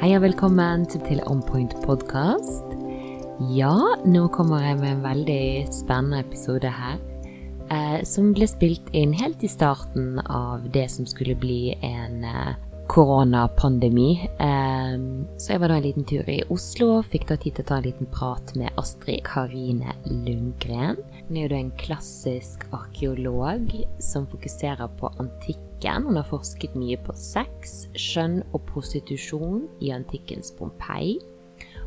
Hei og velkommen til On Point podkast. Ja, nå kommer jeg med en veldig spennende episode her. Eh, som ble spilt inn helt i starten av det som skulle bli en eh, koronapandemi. Eh, så jeg var da en liten tur i Oslo, fikk da tid til å ta en liten prat med Astrid Karine Lundgren. Hun er jo da en klassisk arkeolog som fokuserer på antikken. Hun har forsket mye på sex, skjønn og prostitusjon i antikkens Pompeii.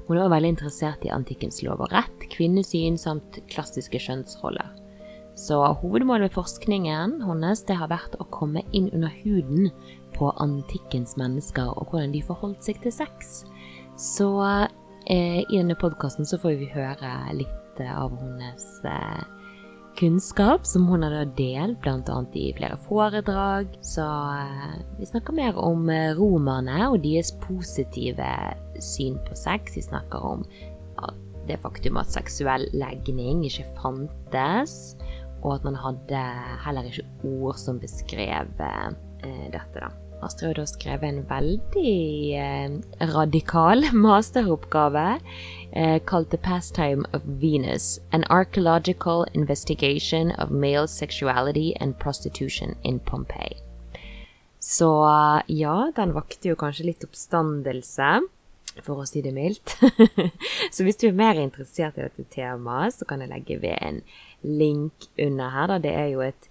Hun er også veldig interessert i antikkens lov og rett, kvinnesyn samt klassiske skjønnsroller. Så hovedmålet med forskningen hennes det har vært å komme inn under huden på antikkens mennesker og hvordan de forholdt seg til sex. Så eh, i denne podkasten så får vi høre litt av hennes eh, kunnskap som hun har delt bl.a. i flere foredrag. Så eh, vi snakker mer om eh, romerne og deres positive syn på sex. Vi snakker om det faktum at seksuell legning ikke fantes, og at man hadde heller ikke ord som beskrev eh, dette. da. Astrid har skrevet en veldig eh, radikal masteroppgave eh, kalt The Pastime of Venus, an archaeological investigation of male sexuality and prostitution in Pompeii. Så ja, den vakte jo kanskje litt oppstandelse, for å si det mildt. så hvis du er mer interessert i dette temaet, så kan jeg legge ved en link under her. Da. Det er jo et,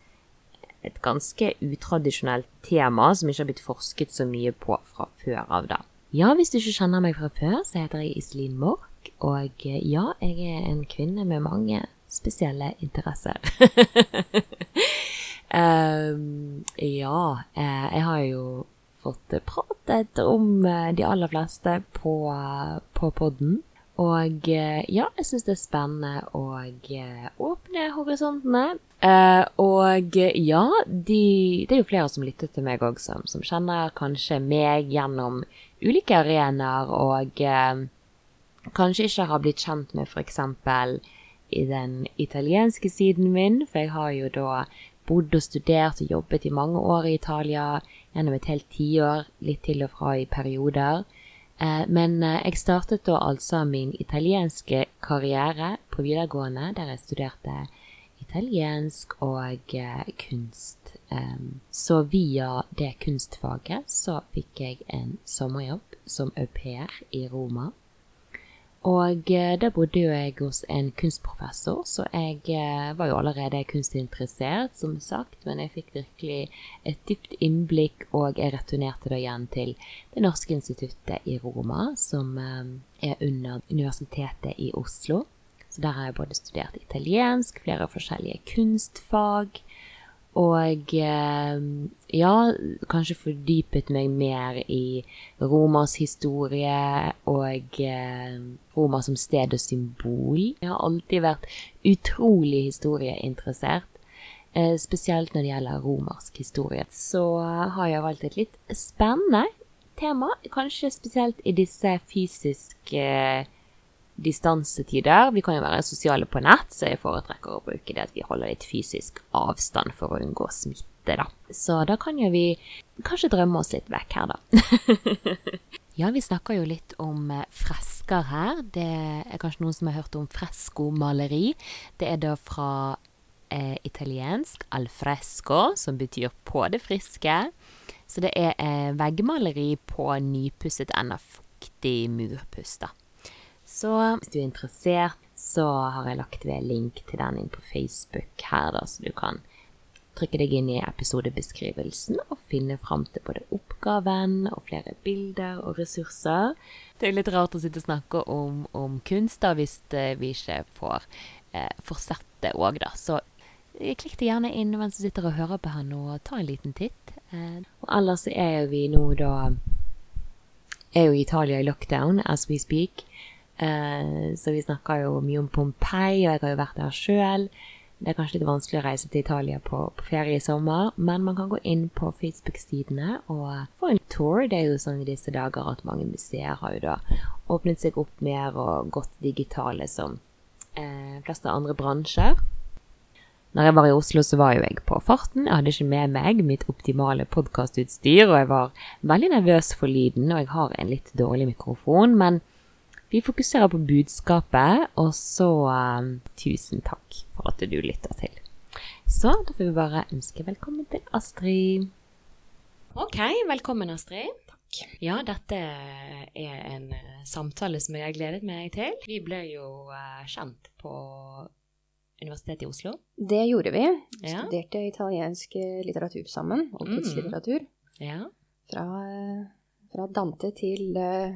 et ganske utradisjonelt tema som ikke har blitt forsket så mye på fra før av, da. Ja, hvis du ikke kjenner meg fra før, så heter jeg Iselin Mork. Og ja, jeg er en kvinne med mange spesielle interesser. um, ja, eh, jeg har jo fått pratet om eh, de aller fleste på, på podden. Og ja, jeg syns det er spennende å åpne horisontene. Uh, og ja, de, det er jo flere som lytter til meg òg, som, som, kjenner kanskje meg gjennom ulike arenaer, og uh, kanskje ikke har blitt kjent med f.eks. i den italienske siden min, for jeg har jo da bodd og studert og jobbet i mange år i Italia, gjennom et helt tiår, litt til og fra i perioder. Men jeg startet da altså min italienske karriere på videregående, der jeg studerte italiensk og eh, kunst. Så via det kunstfaget så fikk jeg en sommerjobb som au pair i Roma. Og eh, da bodde jo jeg hos en kunstprofessor, så jeg eh, var jo allerede kunstinteressert, som sagt, men jeg fikk virkelig et dypt innblikk, og jeg returnerte da igjen til Det Norske Instituttet i Roma, som er under Universitetet i Oslo. Så der har jeg både studert italiensk, flere forskjellige kunstfag, og eh, ja, kanskje fordypet meg mer i Romas historie og eh, Roma som sted og symbol. Jeg har alltid vært utrolig historieinteressert. Eh, spesielt når det gjelder romersk historie. Så har jeg valgt et litt spennende tema, kanskje spesielt i disse fysiske distansetider. Vi kan jo være sosiale på nett, så jeg foretrekker å bruke det at vi holder litt fysisk avstand for å unngå smitte, da. Så da kan jo vi kanskje drømme oss litt vekk her, da. ja, vi snakker jo litt om eh, fresker her. Det er kanskje noen som har hørt om freskomaleri. Det er da fra eh, italiensk al fresco, som betyr på det friske. Så det er eh, veggmaleri på nypusset, enda fuktig murpuss, da. Så hvis du er interessert, så har jeg lagt ved link til den inn på Facebook her, da, så du kan trykke deg inn i episodebeskrivelsen og finne fram til både oppgaven og flere bilder og ressurser. Det er litt rart å sitte og snakke om, om kunst da, hvis eh, vi ikke får eh, fortsette òg, da. Så eh, klikk deg gjerne inn mens du sitter og hører på her og ta en liten titt. Eh, og ellers er vi nå da Er jo Italia i lockdown as we speak. Eh, så vi snakker jo mye om Pompeii, og jeg har jo vært der sjøl. Det er kanskje litt vanskelig å reise til Italia på, på ferie i sommer, men man kan gå inn på Facebook-sidene og få en tour. Det er jo sånn i disse dager at mange museer har jo da åpnet seg opp mer og gått digitale som eh, av andre bransjer. Når jeg var i Oslo, så var jo jeg på farten. Jeg hadde ikke med meg mitt optimale podkastutstyr, og jeg var veldig nervøs for lyden, og jeg har en litt dårlig mikrofon, men vi fokuserer på budskapet, og så um, tusen takk for at du lytter til. Så da får vi bare ønske velkommen til Astrid. Ok, velkommen Astrid. Takk. Ja, dette er en uh, samtale som jeg har gledet meg til. Vi ble jo uh, kjent på Universitetet i Oslo? Det gjorde vi. Ja. Studerte italiensk litteratur sammen, oldtidslitteratur. Mm. Ja. Fra, fra, Dante til uh,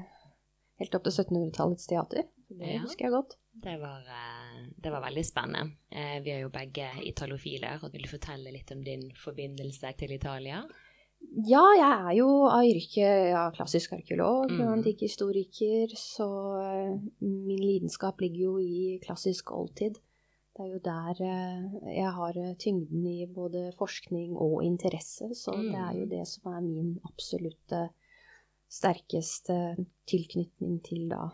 helt opp til 1700-tallets teater. Det ja. husker jeg godt. Det var, uh, det var veldig spennende. Uh, vi er jo begge italofiler. og Vil du fortelle litt om din forbindelse til Italia? Ja, jeg er jo av yrke ja, klassisk arkeolog og mm. antikkhistoriker, så min lidenskap ligger jo i klassisk oldtid. Det er jo der eh, jeg har eh, tyngden i både forskning og interesse, så mm. det er jo mm. det som er min absolutte sterkeste tilknytning til da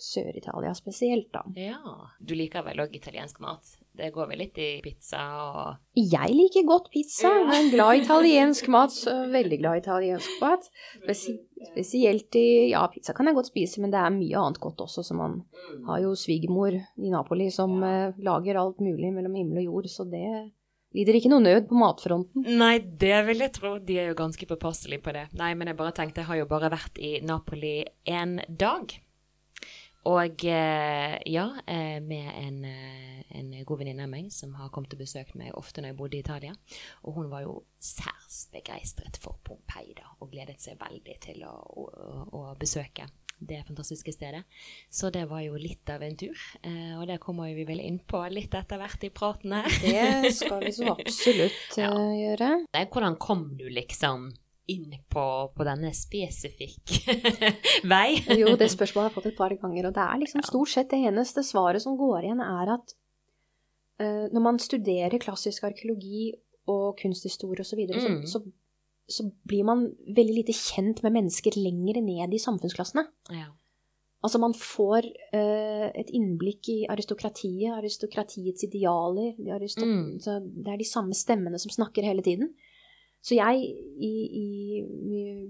Sør-Italia spesielt, da. Ja. Du liker vel òg italiensk mat? Det går vel litt i pizza og Jeg liker godt pizza. Jeg er glad i italiensk mat. Veldig glad i italiensk mat. Spesi spesielt i Ja, pizza kan jeg godt spise, men det er mye annet godt også. Så man har jo svigermor i Napoli som ja. lager alt mulig mellom himmel og jord, så det lider ikke noe nød på matfronten. Nei, det vil jeg tro. De er jo ganske påpasselige på det. Nei, men jeg bare tenkte, jeg har jo bare vært i Napoli én dag. Og eh, ja, eh, med en, eh, en god venninne av meg som har kommet og besøkt meg ofte når jeg bodde i Italia. Og hun var jo særs begeistret for Pompeii da, og gledet seg veldig til å, å, å, besøke det fantastiske stedet. Så det var jo litt av en tur. Og det kommer vi vel inn på litt etter hvert i praten her. Det skal vi så absolutt ja. gjøre. Hvordan kom du liksom inn på, på denne spesifikke vei? jo, det spørsmålet har jeg fått et par ganger, og det er liksom stort sett det eneste svaret som går igjen, er at eh, når man studerer klassisk arkeologi og kunsthistorie osv., så, videre, mm. så, så, så blir man veldig lite kjent med mennesker lenger ned i samfunnsklassene. Ja. Altså man får uh, et innblikk i aristokratiet, aristokratiets idealer. De aristo mm. Det er de samme stemmene som snakker hele tiden. Så jeg, i, i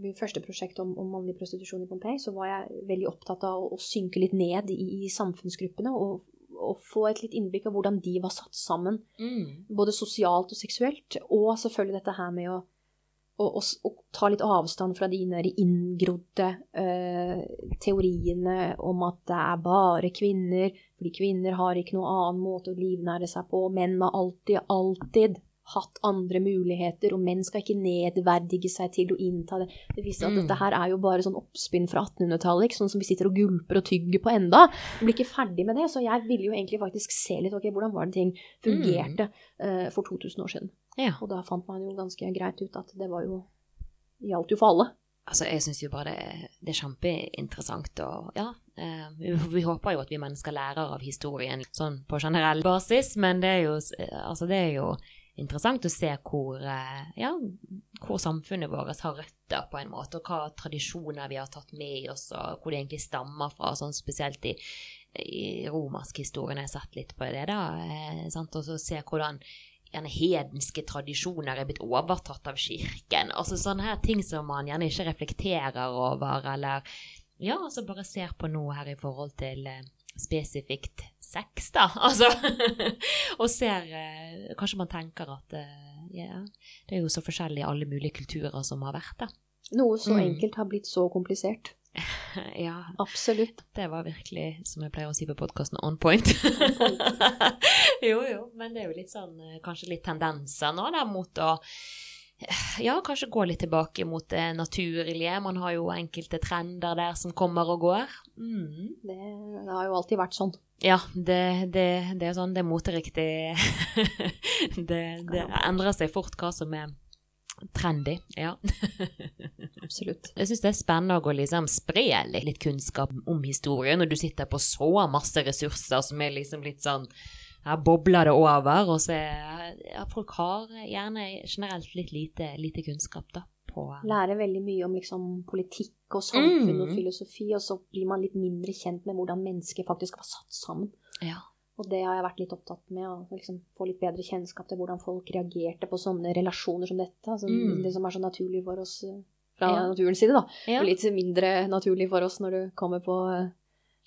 mitt første prosjekt om, om, mannlig prostitusjon i Pompeii, så var jeg veldig opptatt av å, å synke litt ned i, i samfunnsgruppene og, og, få et litt innblikk av hvordan de var satt sammen. Mm. Både sosialt og seksuelt. Og selvfølgelig dette her med å, å, og, ta litt avstand fra de inngrodde uh, teoriene om at det er bare kvinner, fordi kvinner har ikke noen annen måte å livnære seg på. Menn har alltid, alltid hatt andre muligheter, og menn skal ikke nedverdige seg til å innta det. Det viser at mm. dette her er jo bare sånn oppspinn fra 1800-tallet, sånn som vi sitter og gulper og tygger på enda. Vi blir ikke ferdig med det, så jeg ville jo egentlig faktisk se litt ok, hvordan var det ting fungerte mm. uh, for 2000 år siden. Ja. Og da fant man jo ganske greit ut at det var jo gjaldt jo for alle. Altså, jeg syns jo bare det, det, er kjempeinteressant, og ja eh, vi, vi, håper jo at vi mennesker lærer av historien sånn på generell basis, men det er jo, altså, det er jo interessant å se hvor, eh, ja, hvor samfunnet vårt har røtter, på en måte, og hva tradisjoner vi har tatt med oss, og hvor det egentlig stammer fra. sånn Spesielt i, i romersk historie når jeg har sett litt på det. da, eh, Og så se hvordan gjerne hedenske tradisjoner er blitt overtatt av kirken. altså Sånne her ting som man gjerne ikke reflekterer over, eller ja, altså bare ser på nå her i forhold til eh, spesifikt sex, da. Altså Og ser eh, Kanskje man tenker at eh, ja, det er jo så forskjellig alle mulige kulturer som har vært, det. Noe så mm. enkelt har blitt så komplisert. ja. Absolutt. Det var virkelig, som jeg pleier å si på podkasten, on point. jo, jo, men det er jo litt sånn eh, Kanskje litt tendenser nå der mot å ja, kanskje gå litt tilbake mot det naturlige. Man har jo enkelte trender der som kommer og går. Mm. Det, det, har jo alltid vært sånn. Ja, det, det, det er sånn. Det er moteriktig. det, det endrer seg fort hva som er trendy. Ja. Absolutt. Jeg syns det er spennende å liksom spre litt kunnskap om historien når du sitter på så masse ressurser som er liksom litt sånn her bobler det over. Og så ja, folk har gjerne generelt litt lite, lite kunnskap, da. På, Lærer veldig mye om liksom, politikk og samfunn mm. og filosofi, og så blir man litt mindre kjent med hvordan mennesker faktisk var satt sammen. Ja. Og det har jeg vært litt opptatt med, å liksom få litt bedre kjennskap til hvordan folk reagerte på sånne relasjoner som dette. Altså mm. Det som er så naturlig for oss eh, fra ja. naturens side, da. Ja. Og litt mindre naturlig for oss når du kommer på, eh,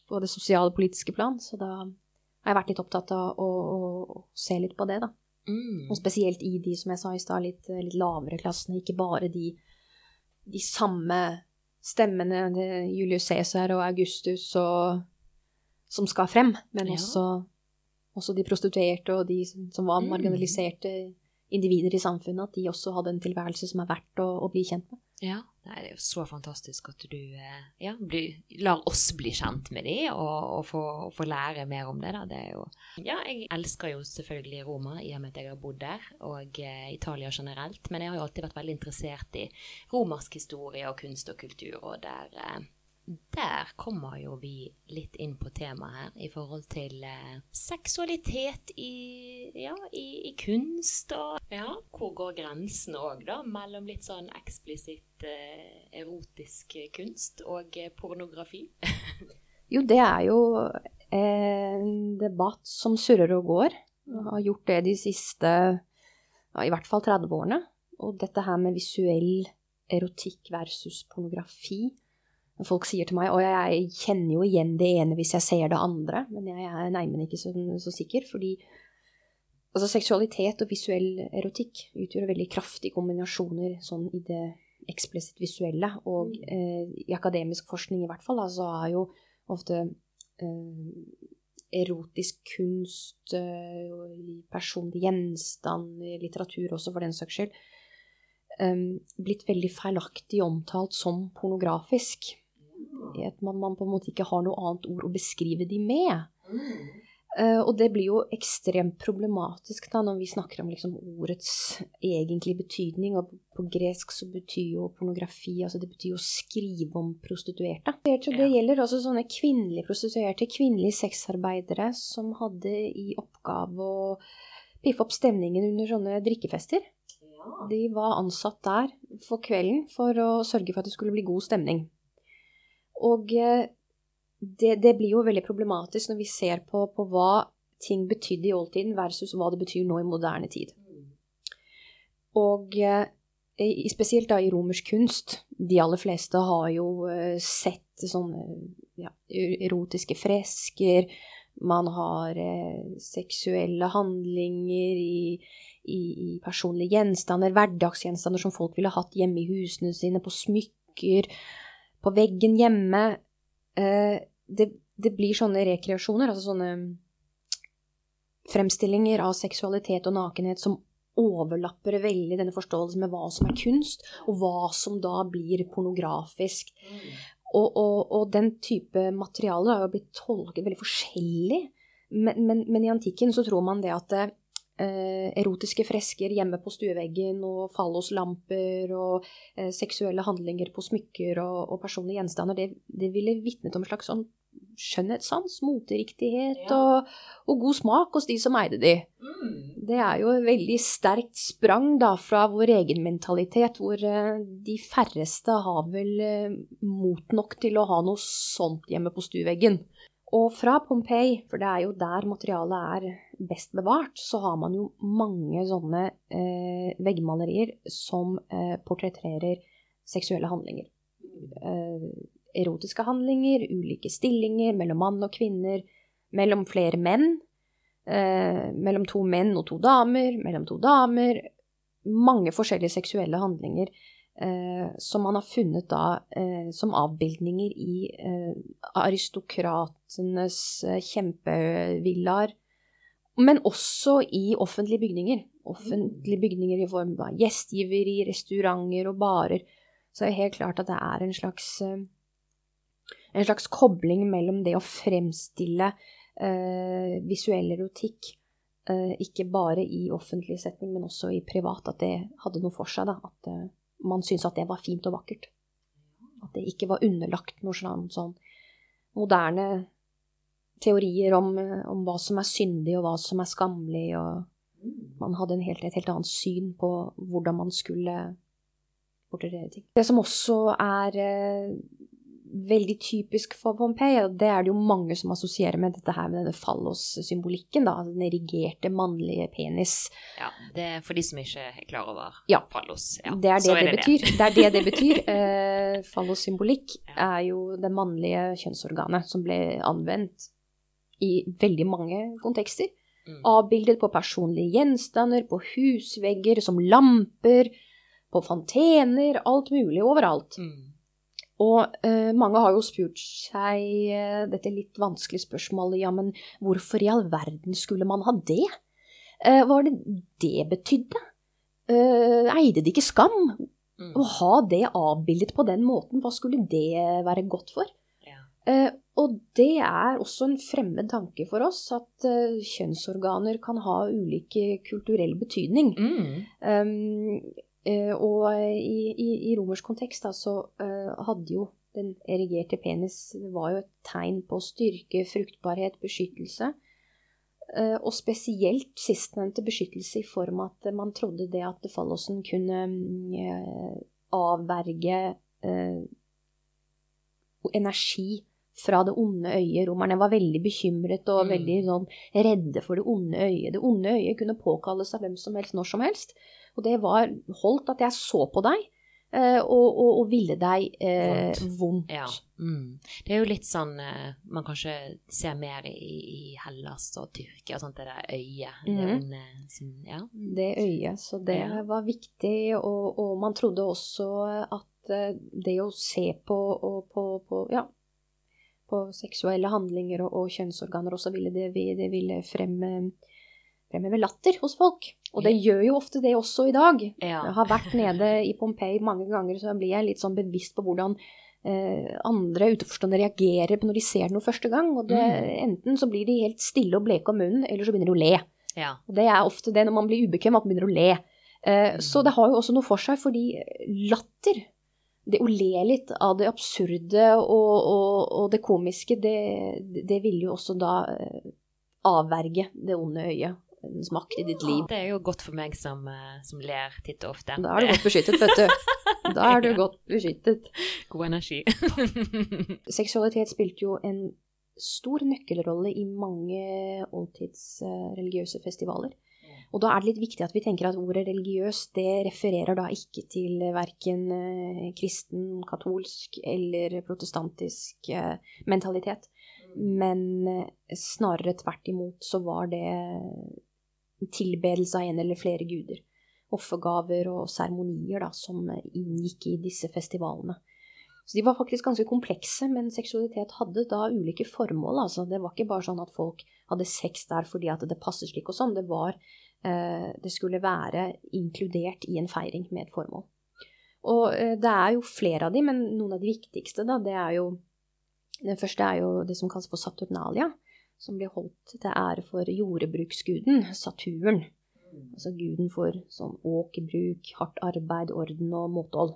på det sosiale politiske plan. Så da har jeg vært litt opptatt av å, å, å se litt på det, da. Mm. Og spesielt i de, som jeg sa i stad, litt, litt, lavere klassene. Ikke bare de, de samme stemmene, Julius Cæsar og Augustus og, som skal frem, men ja. også også de prostituerte og de som var mm. Individer i samfunnet, at de også hadde en tilværelse som er verdt å, å bli kjent med. Ja, det er så fantastisk at du eh, ja, blir, lar oss bli kjent med de, og, og, få, få, lære mer om det. Da. det jo, ja, jeg elsker jo selvfølgelig Roma i og med at jeg har bodd der, og eh, Italia generelt. Men jeg har jo alltid vært veldig interessert i romersk historie og kunst og kultur, og der eh, der kommer jo vi litt inn på temaet her i forhold til eh, seksualitet i, ja, i, i, kunst. Og ja, hvor går grensen òg, da, mellom litt sånn eksplisitt eh, erotisk kunst og eh, pornografi? jo, det er jo en debatt som surrer og går. Jeg har gjort det de siste ja, i hvert fall 30 årene. Og dette her med visuell erotikk versus pornografi Folk sier til meg og jeg kjenner jo igjen det ene hvis jeg ser det andre, men jeg er neimen ikke så, så, sikker, fordi altså, seksualitet og visuell erotikk utgjør veldig kraftige kombinasjoner sånn i det eksplisitt visuelle. Og mm. eh, i akademisk forskning i hvert fall, så er jo ofte eh, erotisk kunst, eh, personlige gjenstander, litteratur også for den saks skyld, eh, blitt veldig feilaktig omtalt som pornografisk at man, man, på en måte ikke har noe annet ord å beskrive de med. Mm. Uh, og det blir jo ekstremt problematisk da, når vi snakker om liksom, ordets egentlige betydning. Og på gresk så betyr jo pornografi altså Det betyr jo å skrive om prostituerte. Det gjelder også sånne kvinnelige prostituerte, kvinnelige sexarbeidere som hadde i oppgave å piffe opp stemningen under sånne drikkefester. De var ansatt der for kvelden for å sørge for at det skulle bli god stemning. Og eh, det, det, blir jo veldig problematisk når vi ser på, på, hva ting betydde i oldtiden versus hva det betyr nå i moderne tid. Og eh, spesielt da i romersk kunst. De aller fleste har jo eh, sett sånne ja, erotiske fresker. Man har seksuelle handlinger i, i, i, personlige gjenstander, hverdagsgjenstander som folk ville hatt hjemme i husene sine, på smykker på veggen hjemme. Eh, det, det, blir sånne rekreasjoner, altså sånne fremstillinger av seksualitet og nakenhet som overlapper veldig denne forståelsen med hva som er kunst, og hva som da blir pornografisk. Mm. Og, og, og, den type materiale har jo blitt tolket veldig forskjellig. Men, men, men, i antikken så tror man det at eh, erotiske fresker hjemme på stueveggen og falloslamper og eh, seksuelle handlinger på smykker og, og personlige gjenstander, det, det ville vitnet om en slags sånn skjønnhetssans, moteriktighet ja. og, og, god smak hos de som eide de. Mm. Det er jo et veldig sterkt sprang da fra vår egen mentalitet, hvor eh, de færreste har vel eh, mot nok til å ha noe sånt hjemme på stueveggen. Og fra Pompeii, for det er jo der materialet er best bevart, så har man jo mange sånne eh, veggmalerier som eh, portretterer seksuelle handlinger. Eh, erotiske handlinger, ulike stillinger mellom mann og kvinner, mellom flere menn, eh, mellom to menn og to damer, mellom to damer. Mange forskjellige seksuelle handlinger som man har funnet da eh, som avbildninger i eh, aristokratenes eh, kjempevillaer. Men også i offentlige bygninger. Offentlige bygninger i form av gjestgiveri, restauranter og barer. Så er det helt klart at det er en slags, eh, en slags kobling mellom det å fremstille eh, visuell erotikk ikke bare i offentlig setning, men også i privat, at det hadde noe for seg. da, at man syntes at det var fint og vakkert. At det ikke var underlagt noen sånn, sånn moderne teorier om, om, hva som er syndig, og hva som er skammelig. og Man hadde helt, et helt annet syn på hvordan man skulle portrettere ting. Det som også er eh, veldig typisk for Pompeii, og det er det jo mange som assosierer med dette her med denne fallos-symbolikken, da. Den erigerte mannlige penis. Ja, det er for de som ikke er klar over Ja. fallos. Ja, Det er det så det, betyr. Det er det det betyr. Eh, Fallossymbolikk Ja. er jo det mannlige kjønnsorganet som ble anvendt i veldig mange kontekster. Mm. Avbildet på personlige gjenstander, på husvegger, som lamper, på fontener, alt mulig, overalt. Mm. Og eh, mange har jo spurt seg eh, dette litt vanskelige spørsmålet, ja, men hvorfor i all verden skulle man ha det? Eh, hva var det det betydde? Eh, eide det ikke skam? Mm. Å ha det avbildet på den måten, hva skulle det være godt for? Ja. Eh, og det er også en fremmed tanke for oss, at eh, kjønnsorganer kan ha ulike kulturell betydning. Mm. Um, og i, i, i romersk kontekst da, så eh, hadde jo den erigerte penis var jo et tegn på styrke, fruktbarhet, beskyttelse. Eh, og spesielt sistnevnte beskyttelse i form av at man trodde det at fallosen kunne eh, avverge eh, energi fra det onde øyet. Romerne var veldig bekymret og Mm. veldig sånn redde for det onde øyet. Det onde øyet kunne påkalles av hvem som helst når som helst. Og det var holdt at jeg så på deg eh, og, og, og ville deg eh, vondt. Ja. Mm. Det er jo litt sånn eh, man kanskje ser mer i, i Hellas og Tyrkia, sånt, det der øyet. Det er onde som Ja. Det øyet. Så det Ja. var viktig, og, og man trodde også at eh, det å se på, på, på ja, på seksuelle handlinger og, og kjønnsorganer også ville det, det ville fremme, fremheve latter hos folk. Og det gjør jo ofte det også i dag. Ja. Jeg har vært nede i Pompeii mange ganger, så blir jeg litt sånn bevisst på hvordan eh, andre utenforstående reagerer på når de ser noe første gang. Og det, enten så blir de helt stille og bleke om munnen, eller så begynner de å le. ja. Og det er ofte det når man blir ubekvem, at man begynner å le. Eh, Så det har jo også noe for seg, fordi latter, det å le litt av det absurde og, og, og det komiske, det, det vil jo også da eh, avverge det onde øyet, dens i ditt liv. Det er jo godt for meg som, eh, som ler titt og ofte. Da er du godt beskyttet, vet du. Da er du godt beskyttet. God energi. Seksualitet spilte jo en stor nøkkelrolle i mange oldtids eh, festivaler. Og da er det litt viktig at vi tenker at ordet religiøs det refererer da ikke til verken eh, kristen, katolsk eller protestantisk mentalitet. Men eh, snarere tvert imot så var det tilbedelse av en eller flere guder. Offergaver og seremonier som inngikk i disse festivalene. Så de var faktisk ganske komplekse, men seksualitet hadde da ulike formål. Altså. Det var ikke bare sånn at folk hadde sex der fordi at det passer slik og sånn. Det var eh, Det skulle være inkludert i en feiring med et formål. Og eh, det er jo flere av de, men noen av de viktigste, da, det er jo Den første er jo det som kalles for Saturnalia, som blir holdt til ære for jordbruksguden Saturn. Altså guden for sånn åkerbruk, hardt arbeid, orden og måtehold.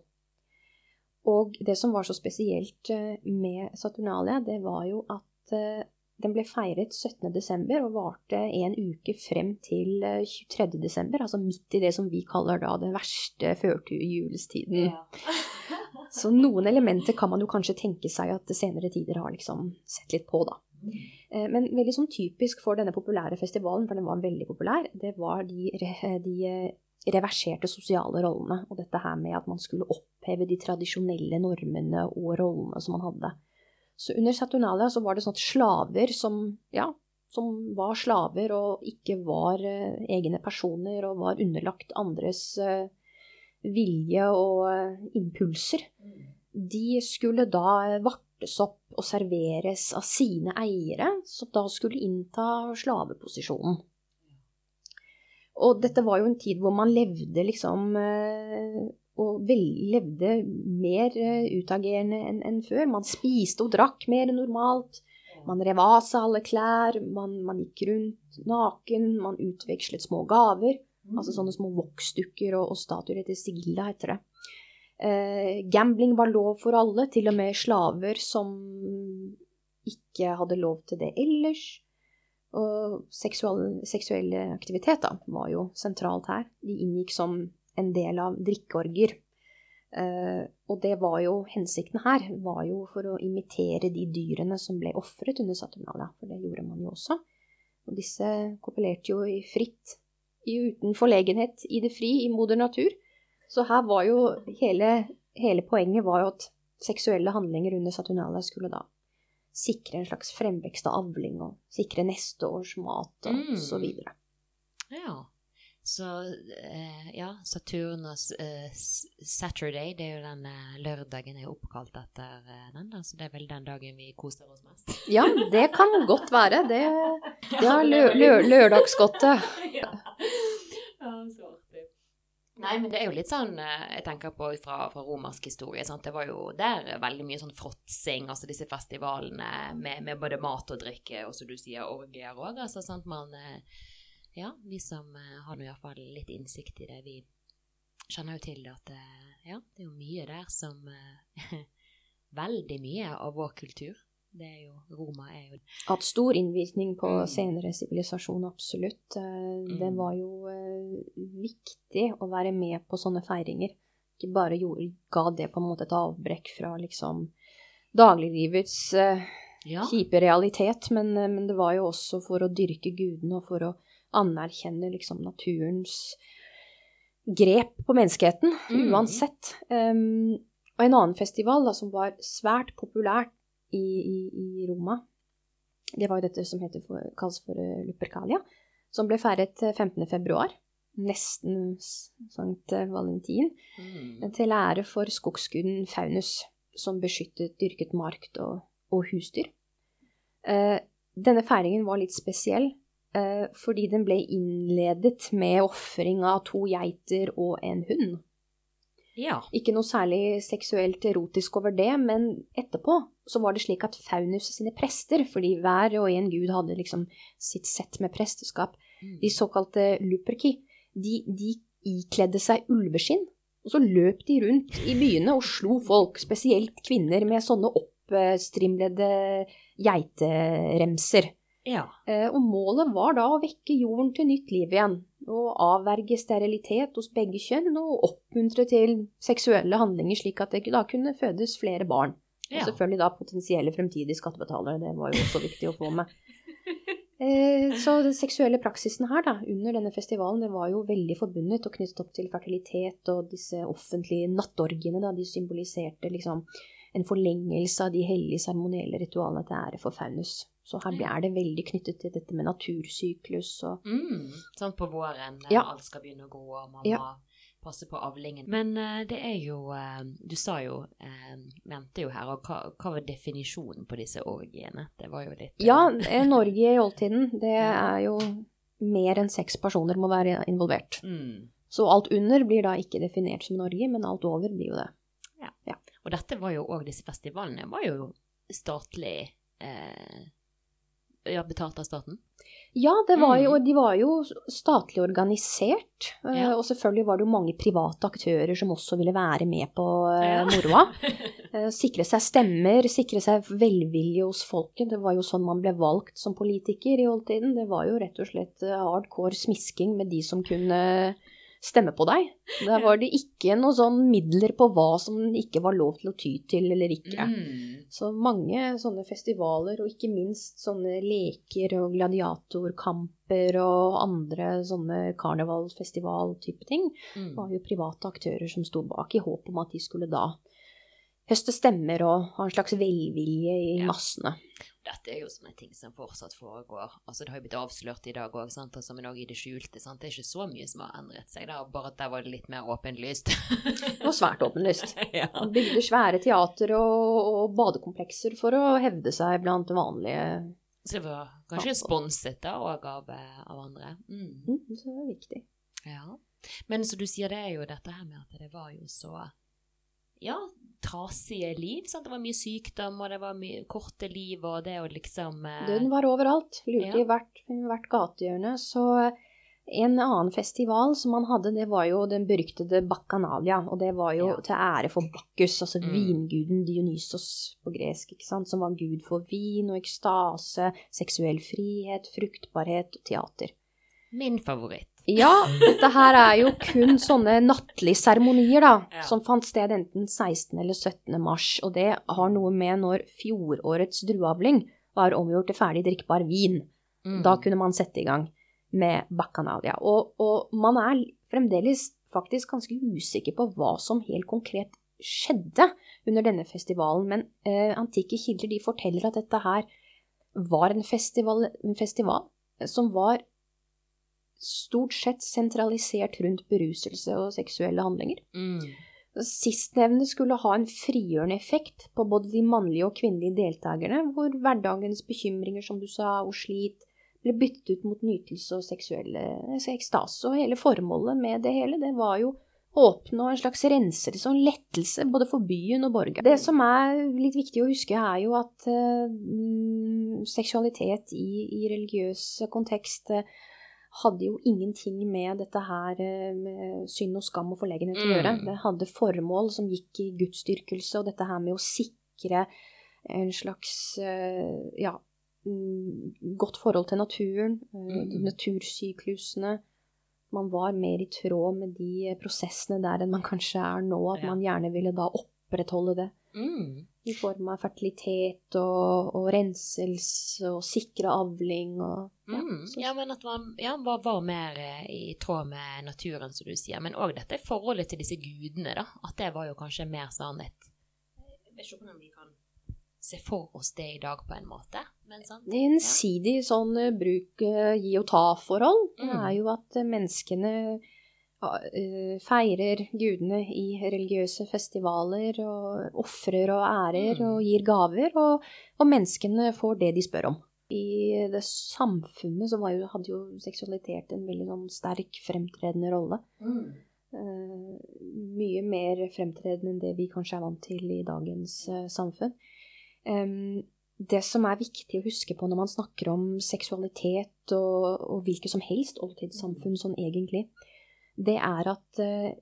Og det som var så spesielt eh, med Saturnalia, det var jo at eh, den ble feiret 17. desember og varte en uke frem til eh, 23. desember, altså midt i det som vi kaller da den verste førjulstiden. Så noen elementer kan man jo kanskje tenke seg at senere tider har liksom sett litt på, da. Eh, Men veldig sånn typisk for denne populære festivalen, for den var veldig populær, det var de, de eh, reverserte sosiale rollene. Og dette her med at man skulle oppheve de tradisjonelle normene og rollene som man hadde. Så under Saturnalia så var det sånn at slaver som, ja, som var slaver og ikke var uh, egne personer og var underlagt andres uh, vilje og uh, impulser, de skulle da eh, vartes opp og serveres av sine eiere, som da skulle innta slaveposisjonen. Og dette var jo en tid hvor man levde liksom eh, og levde mer eh, utagerende enn før. Man spiste og drakk mer enn normalt. Man rev av seg alle klær, man, man gikk rundt naken, man utvekslet små gaver. Altså sånne små voksdukker og, og statuer etter Sigilda, heter det. Eh, gambling var lov for alle, til og med slaver som ikke hadde lov til det ellers. Og seksual, seksuelle aktivitet da, var jo sentralt her. De inngikk som en del av drikkeorger. Eh, og det var jo hensikten her, var jo for å imitere de dyrene som ble ofret under Saturnalia, for det gjorde man jo også. Og disse kopulerte jo i fritt, uten forlegenhet, i det fri, i moder natur. Så her var jo hele, hele poenget var jo at seksuelle handlinger under Saturnalia skulle da sikre en slags fremvekst av avling, og sikre neste års mat og mm. så videre. Ja. Så eh, ja, Saturnas eh, Saturday, det er jo den eh, lørdagen er oppkalt etter eh, den, da. Så det er vel den dagen vi koser oss mest. Ja, det kan godt være. Det, er lø, lø, lørdagsgodtet. ja. ja, så. Nei, men det er jo litt sånn eh, jeg tenker på fra, fra romersk historie. Sant? Det var jo der veldig mye sånn fråtsing, altså disse festivalene med, med, både mat og drikke, og som du sier, orgier òg. Altså, sant? Man eh, ja, vi som uh, har nå iallfall litt innsikt i det, vi kjenner jo til at ja, det er jo mye der som Veldig mye av vår kultur. Det er jo Roma er jo Hatt stor innvirkning på senere sivilisasjon, absolutt. Mm. Det var jo viktig å være med på sånne feiringer. Ikke bare gjorde, ga det på en måte et avbrekk fra liksom dagliglivets ja. kjipe realitet, men, men, det var jo også for å dyrke gudene og for å anerkjenne liksom naturens grep på menneskeheten, mm. uansett. Um, og en annen festival da, som var svært populær i, i, i Roma, det var jo dette som for, kalles for uh, Lupercalia, som ble feiret 15. Eh. Nesten Sankt Valentin. Mm. Til ære for skogsguden Faunus, som beskyttet dyrket mark og, og husdyr. Eh, denne feiringen var litt spesiell, Eh, fordi den ble innledet med ofring av to geiter og en hund. Ja. Ikke noe særlig seksuelt erotisk over det, men etterpå så var det slik at Faunus sine prester, fordi hver og en gud hadde liksom sitt sett med presteskap, mm. de såkalte luperki, de, de ikledde seg ulveskinn, og så løp de rundt i byene og slo folk, spesielt kvinner, med sånne oppstrimlede geiteremser. Ja. Eh, og målet var da å vekke jorden til nytt liv igjen. Og avverge sterilitet hos begge kjønn og oppmuntre til seksuelle handlinger, slik at det da kunne fødes flere barn. Og selvfølgelig da potensielle fremtidige skattebetalere. Det var jo også viktig å få med. Eh, så den seksuelle praksisen her da, under denne festivalen det var jo veldig forbundet og knyttet opp til fertilitet og disse offentlige nattorgiene. Da, de symboliserte liksom en forlengelse av de hellige seremonielle ritualene til ære for Faunus. Så her er det veldig knyttet til dette med natursyklus og mm, Sånn på våren, ja. alt skal begynne å gå, og man ja. må passe på avlingen. Men uh, det er jo uh, Du sa jo, uh, mente jo her, og hva, hva, var definisjonen på disse orgiene? Det var jo litt Ja, en orgie i oldtiden, det er jo mer enn seks personer må være involvert. Mm. Så alt under blir da ikke definert som en orgie, men alt over blir jo det. Ja. ja. Og dette var jo òg, disse festivalene var jo statlig eh, ja, betalt av staten? Ja, var jo, mm. de var jo statlig organisert. Eh, ja. Og selvfølgelig var det jo mange private aktører som også ville være med på eh, ja. moroa. Eh, sikre seg stemmer, sikre seg velvilje hos folket. Det var jo sånn man ble valgt som politiker i oldtiden. Det var jo rett og slett hardcore smisking med de som kunne stemme på deg. Der var det ikke noen sånn midler på hva som ikke var lov til å ty til eller ikke. Mm. Så mange sånne festivaler, og ikke minst sånne leker og gladiatorkamper og andre sånne karnevalfestival-type ting, mm. var jo private aktører som sto bak, i håp om at de skulle da høste stemmer og ha en slags velvilje i ja. Dette er jo sånne ting som fortsatt foregår. Altså Det har jo blitt avslørt i dag òg, men òg i det skjulte. Sant? Det er ikke så mye som har endret seg, da, bare at der var det litt mer åpenlyst. og svært åpenlyst. ja. Man bygde svære teater og, og, badekomplekser for å hevde seg blant vanlige Så det var kanskje sponset da òg av, eh, av, andre? Mm. Mm, så det er viktig. Ja. Men så du sier det er jo dette her med at det var jo så ja, trasige liv. Sant? Det var mye sykdom, og det var mye korte liv, og det å liksom eh... Døden var overalt. Lurte ja. i hvert, hvert gatehjørne. Så en annen festival som man hadde, det var jo den beryktede Baccanalia. Og det var jo ja. til ære for Bacchus, altså mm. vinguden Dionysos på gresk, ikke sant, som var gud for vin og ekstase, seksuell frihet, fruktbarhet og teater. Min favoritt. Ja, dette her er jo kun sånne nattlige seremonier, da, Ja. som fant sted enten 16. eller 17. mars. Og det har noe med når fjorårets drueavling var omgjort til ferdig drikkbar vin. Mm. Da kunne man sette i gang med bacchanalia. Og, og man er fremdeles faktisk ganske usikker på hva som helt konkret skjedde under denne festivalen. Men eh, antikke kilder de forteller at dette her var en festival, en festival som var stort sett sentralisert rundt beruselse og seksuelle handlinger. Mm. Sistnevnte skulle ha en frigjørende effekt på både de mannlige og kvinnelige deltakerne, hvor hverdagens bekymringer, som du sa, og slit, ble byttet ut mot nytelse og seksuelle ekstase. Og hele formålet med det hele, det var jo å oppnå en slags renselse og en lettelse både for byen og borgeren. Det som er litt viktig å huske, er jo at mm, seksualitet i, i religiøs kontekst eh, hadde jo ingenting med dette her eh, med synd og skam og forlegenhet å gjøre. Mm. Det hadde formål som gikk i gudsdyrkelse, og dette her med å sikre en slags eh, ja, mm, godt forhold til naturen, eh, Mm. natursyklusene. Man var mer i tråd med de prosessene der enn man kanskje er nå, at man gjerne ville da opprettholde det Mm. I form av fertilitet og, og renselse og sikre avling og ja, Mm. Ja, men at man ja, var, var mer eh, i tråd med naturen, som du sier. Men òg dette forholdet til disse gudene, da. At det var jo kanskje mer sånn et Jeg vet ikke hvordan vi kan se for oss det i dag, på en måte. Men sant? Det er Ensidig sånn eh, bruk eh, gi og ta-forhold. Det Mm. er jo at menneskene feirer gudene i religiøse festivaler og ofrer og ærer Mm. og gir gaver, og, og menneskene får det de spør om. I det samfunnet så var jo, hadde jo seksualitet en veldig sånn sterk, fremtredende rolle. Mm. Uh, mye mer fremtredende enn det vi kanskje er vant til i dagens uh, samfunn. Um, det som er viktig å huske på når man snakker om seksualitet og, og hvilket som helst oldtidssamfunn sånn egentlig, det er at eh,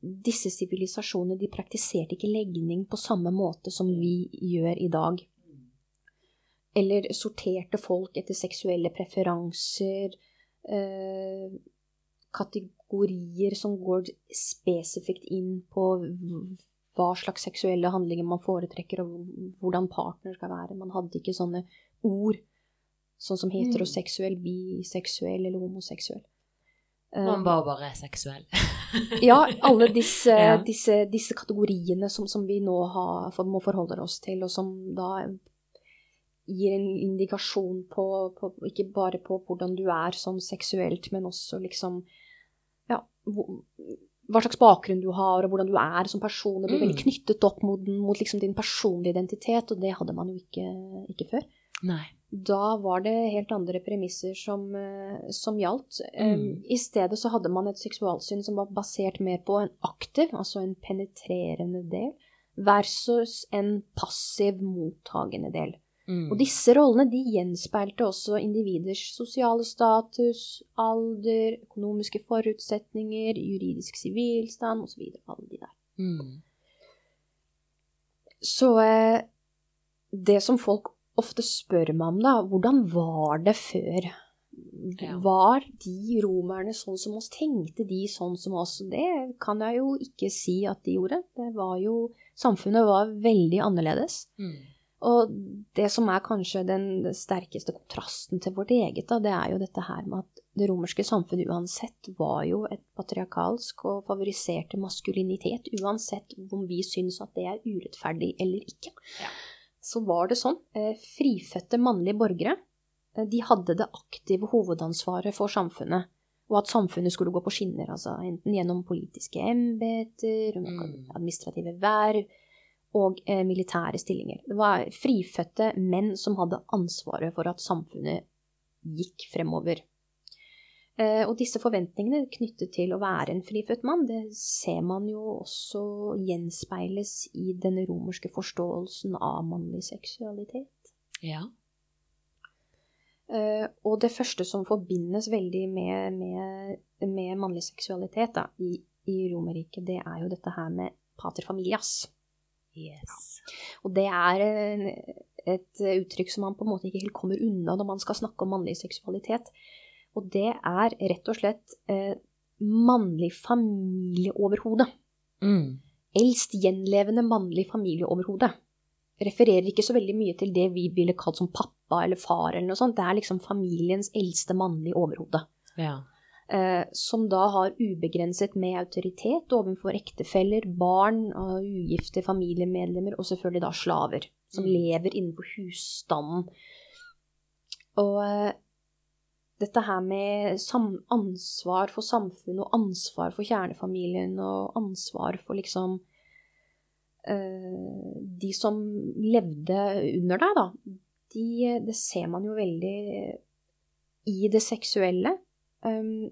disse sivilisasjonene de praktiserte ikke legning på samme måte som vi gjør i dag. Eller sorterte folk etter seksuelle preferanser, eh, kategorier som går spesifikt inn på hva slags seksuelle handlinger man foretrekker, og hvordan partner skal være. Man hadde ikke sånne ord, sånn som heteroseksuell, biseksuell eller homoseksuell. Man var bare seksuell. ja, alle disse, Ja. disse, disse kategoriene som, som vi nå har, for, må forholde oss til, og som da gir en indikasjon på, på ikke bare på hvordan du er sånn seksuelt, men også liksom ja, hva slags bakgrunn du har, og hvordan du er som person. Det blir Mm. veldig knyttet opp mot, mot liksom din personlige identitet, og det hadde man jo ikke, ikke før. Nei. Da var det helt andre premisser som, eh, som gjaldt. Mm. I stedet så hadde man et seksualsyn som var basert mer på en aktiv, altså en penetrerende del, versus en passiv, mottagende del. Mm. Og disse rollene de gjenspeilte også individers sosiale status, alder, økonomiske forutsetninger, juridisk sivilstand osv. Alle de der. Mm. Så eh, det som folk ofte spør meg om, da, hvordan var det før? Ja. Var de romerne sånn som oss? Tenkte de sånn som oss? Det kan jeg jo ikke si at de gjorde. Det var jo Samfunnet var veldig annerledes. Mm. Og det som er kanskje den sterkeste kontrasten til vårt eget, da, det er jo dette her med at det romerske samfunnet uansett var jo et patriarkalsk og favoriserte maskulinitet, uansett om vi syns at det er urettferdig eller ikke. Ja. Så var det sånn. Eh, frifødte mannlige borgere, eh, de hadde det aktive hovedansvaret for samfunnet. Og at samfunnet skulle gå på skinner, altså enten gjennom politiske embeter, Mm. administrative verv, og eh, militære stillinger. Det var frifødte menn som hadde ansvaret for at samfunnet gikk fremover. Eh, og disse forventningene knyttet til å være en frifødt mann, det ser man jo også gjenspeiles i den romerske forståelsen av mannlig seksualitet. Ja. Eh, og det første som forbindes veldig med, med, med mannlig seksualitet da, i, i Romerriket, det er jo dette her med pater familias. Yes. Og det er en- et uttrykk som man på en måte ikke helt kommer unna når man skal snakke om mannlig seksualitet. Og det er rett og slett eh, mannlig familieoverhode. Mm. Eldst gjenlevende mannlig familieoverhode. Refererer ikke så veldig mye til det vi ville kalt som pappa eller far eller noe sånt. Det er liksom familiens eldste mannlige overhode. Ja. Eh, som da har ubegrenset med autoritet overfor ektefeller, barn, og ugifte familiemedlemmer og selvfølgelig da slaver. Som Mm. lever innenfor husstanden. Og eh, dette her med ansvar for samfunnet og ansvar for kjernefamilien og ansvar for liksom uh, De som levde under deg, da. De, det ser man jo veldig i det seksuelle. Um,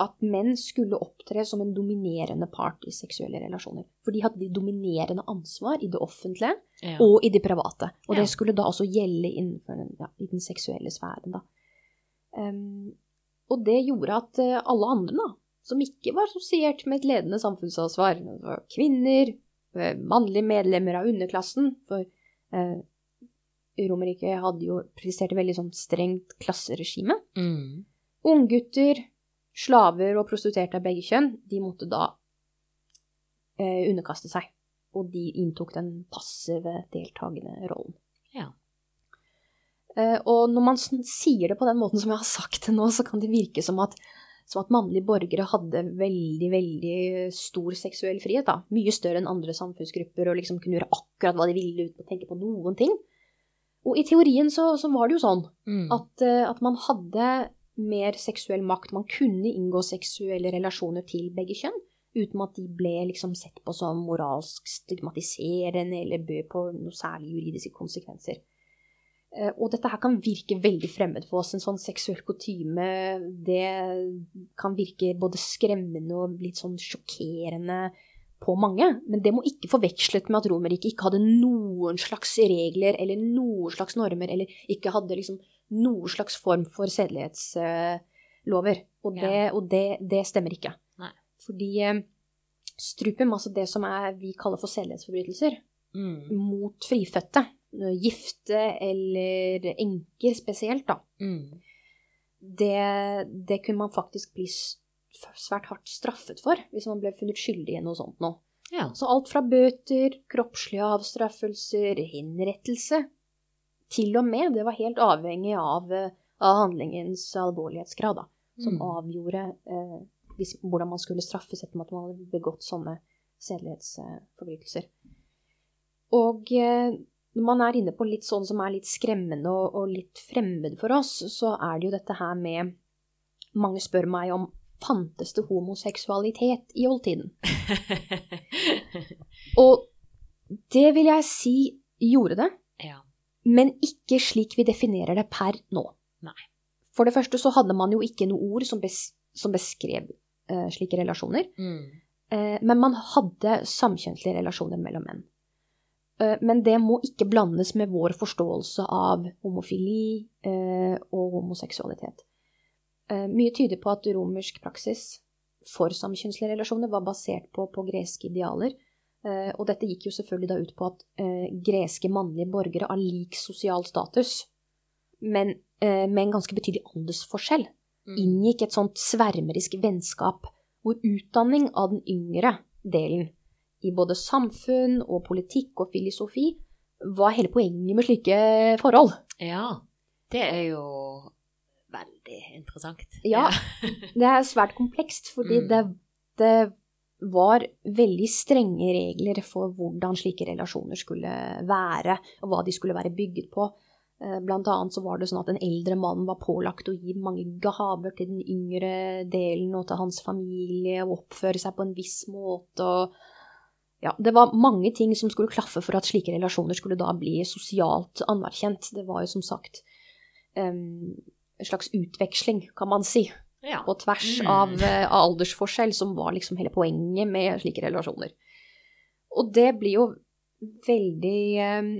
at menn skulle opptre som en dominerende part i seksuelle relasjoner. For de hadde de dominerende ansvar i det offentlige Ja. og i det private. Og Ja. det skulle da også gjelde innenfor den, ja, i den seksuelle sfæren, da. Um, og det gjorde at eh, alle andre, da, som ikke var assosiert med et ledende samfunnsansvar, det var kvinner, eh, mannlige medlemmer av underklassen, for eh, Romerriket hadde jo prestert veldig sånn strengt klasseregime. Mm. Unggutter, slaver og prostituerte av begge kjønn, de måtte da eh, underkaste seg. Og de inntok den passive, deltakende rollen. Eh, og når man sier det på den måten som jeg har sagt det nå, så kan det virke som at, som at mannlige borgere hadde veldig, veldig stor seksuell frihet. da. Mye større enn andre samfunnsgrupper, og liksom kunne gjøre akkurat hva de ville uten å tenke på noen ting. Og i teorien så, så var det jo sånn Mm. at, eh, at man hadde mer seksuell makt. Man kunne inngå seksuelle relasjoner til begge kjønn uten at de ble liksom sett på som moralsk stigmatiserende eller bød på noe særlig juridiske konsekvenser. Eh, Og dette her kan virke veldig fremmed for oss. En sånn seksuell kutyme, det kan virke både skremmende og litt sånn sjokkerende på mange. Men det må ikke forveksles med at Romerriket ikke hadde noen slags regler eller noen slags normer, eller ikke hadde liksom noen slags form for sedelighetslover. Og, det, Ja. og det, det stemmer ikke. Nei. Fordi eh, strupem, altså det som er, vi kaller for sedelighetsforbrytelser, Mm. mot frifødte, gifte eller enker spesielt, da, Mm. det, det kunne man faktisk bli svært hardt straffet for hvis man ble funnet skyldig i noe sånt noe. Ja. Så alt fra bøter, kroppslige avstraffelser, henrettelse Til og med, det var helt avhengig av, eh, av handlingens alvorlighetsgrad, da, som Mm. avgjorde eh, hvis, hvordan man skulle straffes etter at man hadde begått sånne sedelighetsforbrytelser. Og eh, når man er inne på litt sånn som er litt skremmende og, og litt fremmed for oss, så er det jo dette her med Mange spør meg om fantes det homoseksualitet i oldtiden. Og det vil jeg si gjorde det, ja. men ikke slik vi definerer det per nå. Nei. For det første så hadde man jo ikke noe ord som, bes som beskrev uh, slike relasjoner, Mm. Uh, men man hadde samkjønnslige relasjoner mellom menn. Eh, men det må ikke blandes med vår forståelse av homofili eh, og homoseksualitet. Eh, mye tyder på at romersk praksis for samkjønnslige relasjoner var basert på, på greske idealer. Og dette gikk jo selvfølgelig da ut på at greske mannlige borgere har lik sosial status, men med en ganske betydelig aldersforskjell, Mm. inngikk et sånt svermerisk vennskap hvor utdanning av den yngre delen i både samfunn og politikk og filosofi var hele poenget med slike forhold. Ja. Det er jo veldig interessant. Ja. Det er svært komplekst, fordi Mm. det, det var veldig strenge regler for hvordan slike relasjoner skulle være, og hva de skulle være bygget på. Eh, Blant annet så var det sånn at den eldre mannen var pålagt å gi mange gaver til den yngre delen og til hans familie, og oppføre seg på en viss måte. og ja, Det var mange ting som skulle klaffe for at slike relasjoner skulle da bli sosialt anerkjent. Det var jo som sagt um, en slags utveksling, kan man si Ja. på tvers Mm. av, eh, av aldersforskjell, som var liksom hele poenget med slike relasjoner. Og det blir jo veldig um,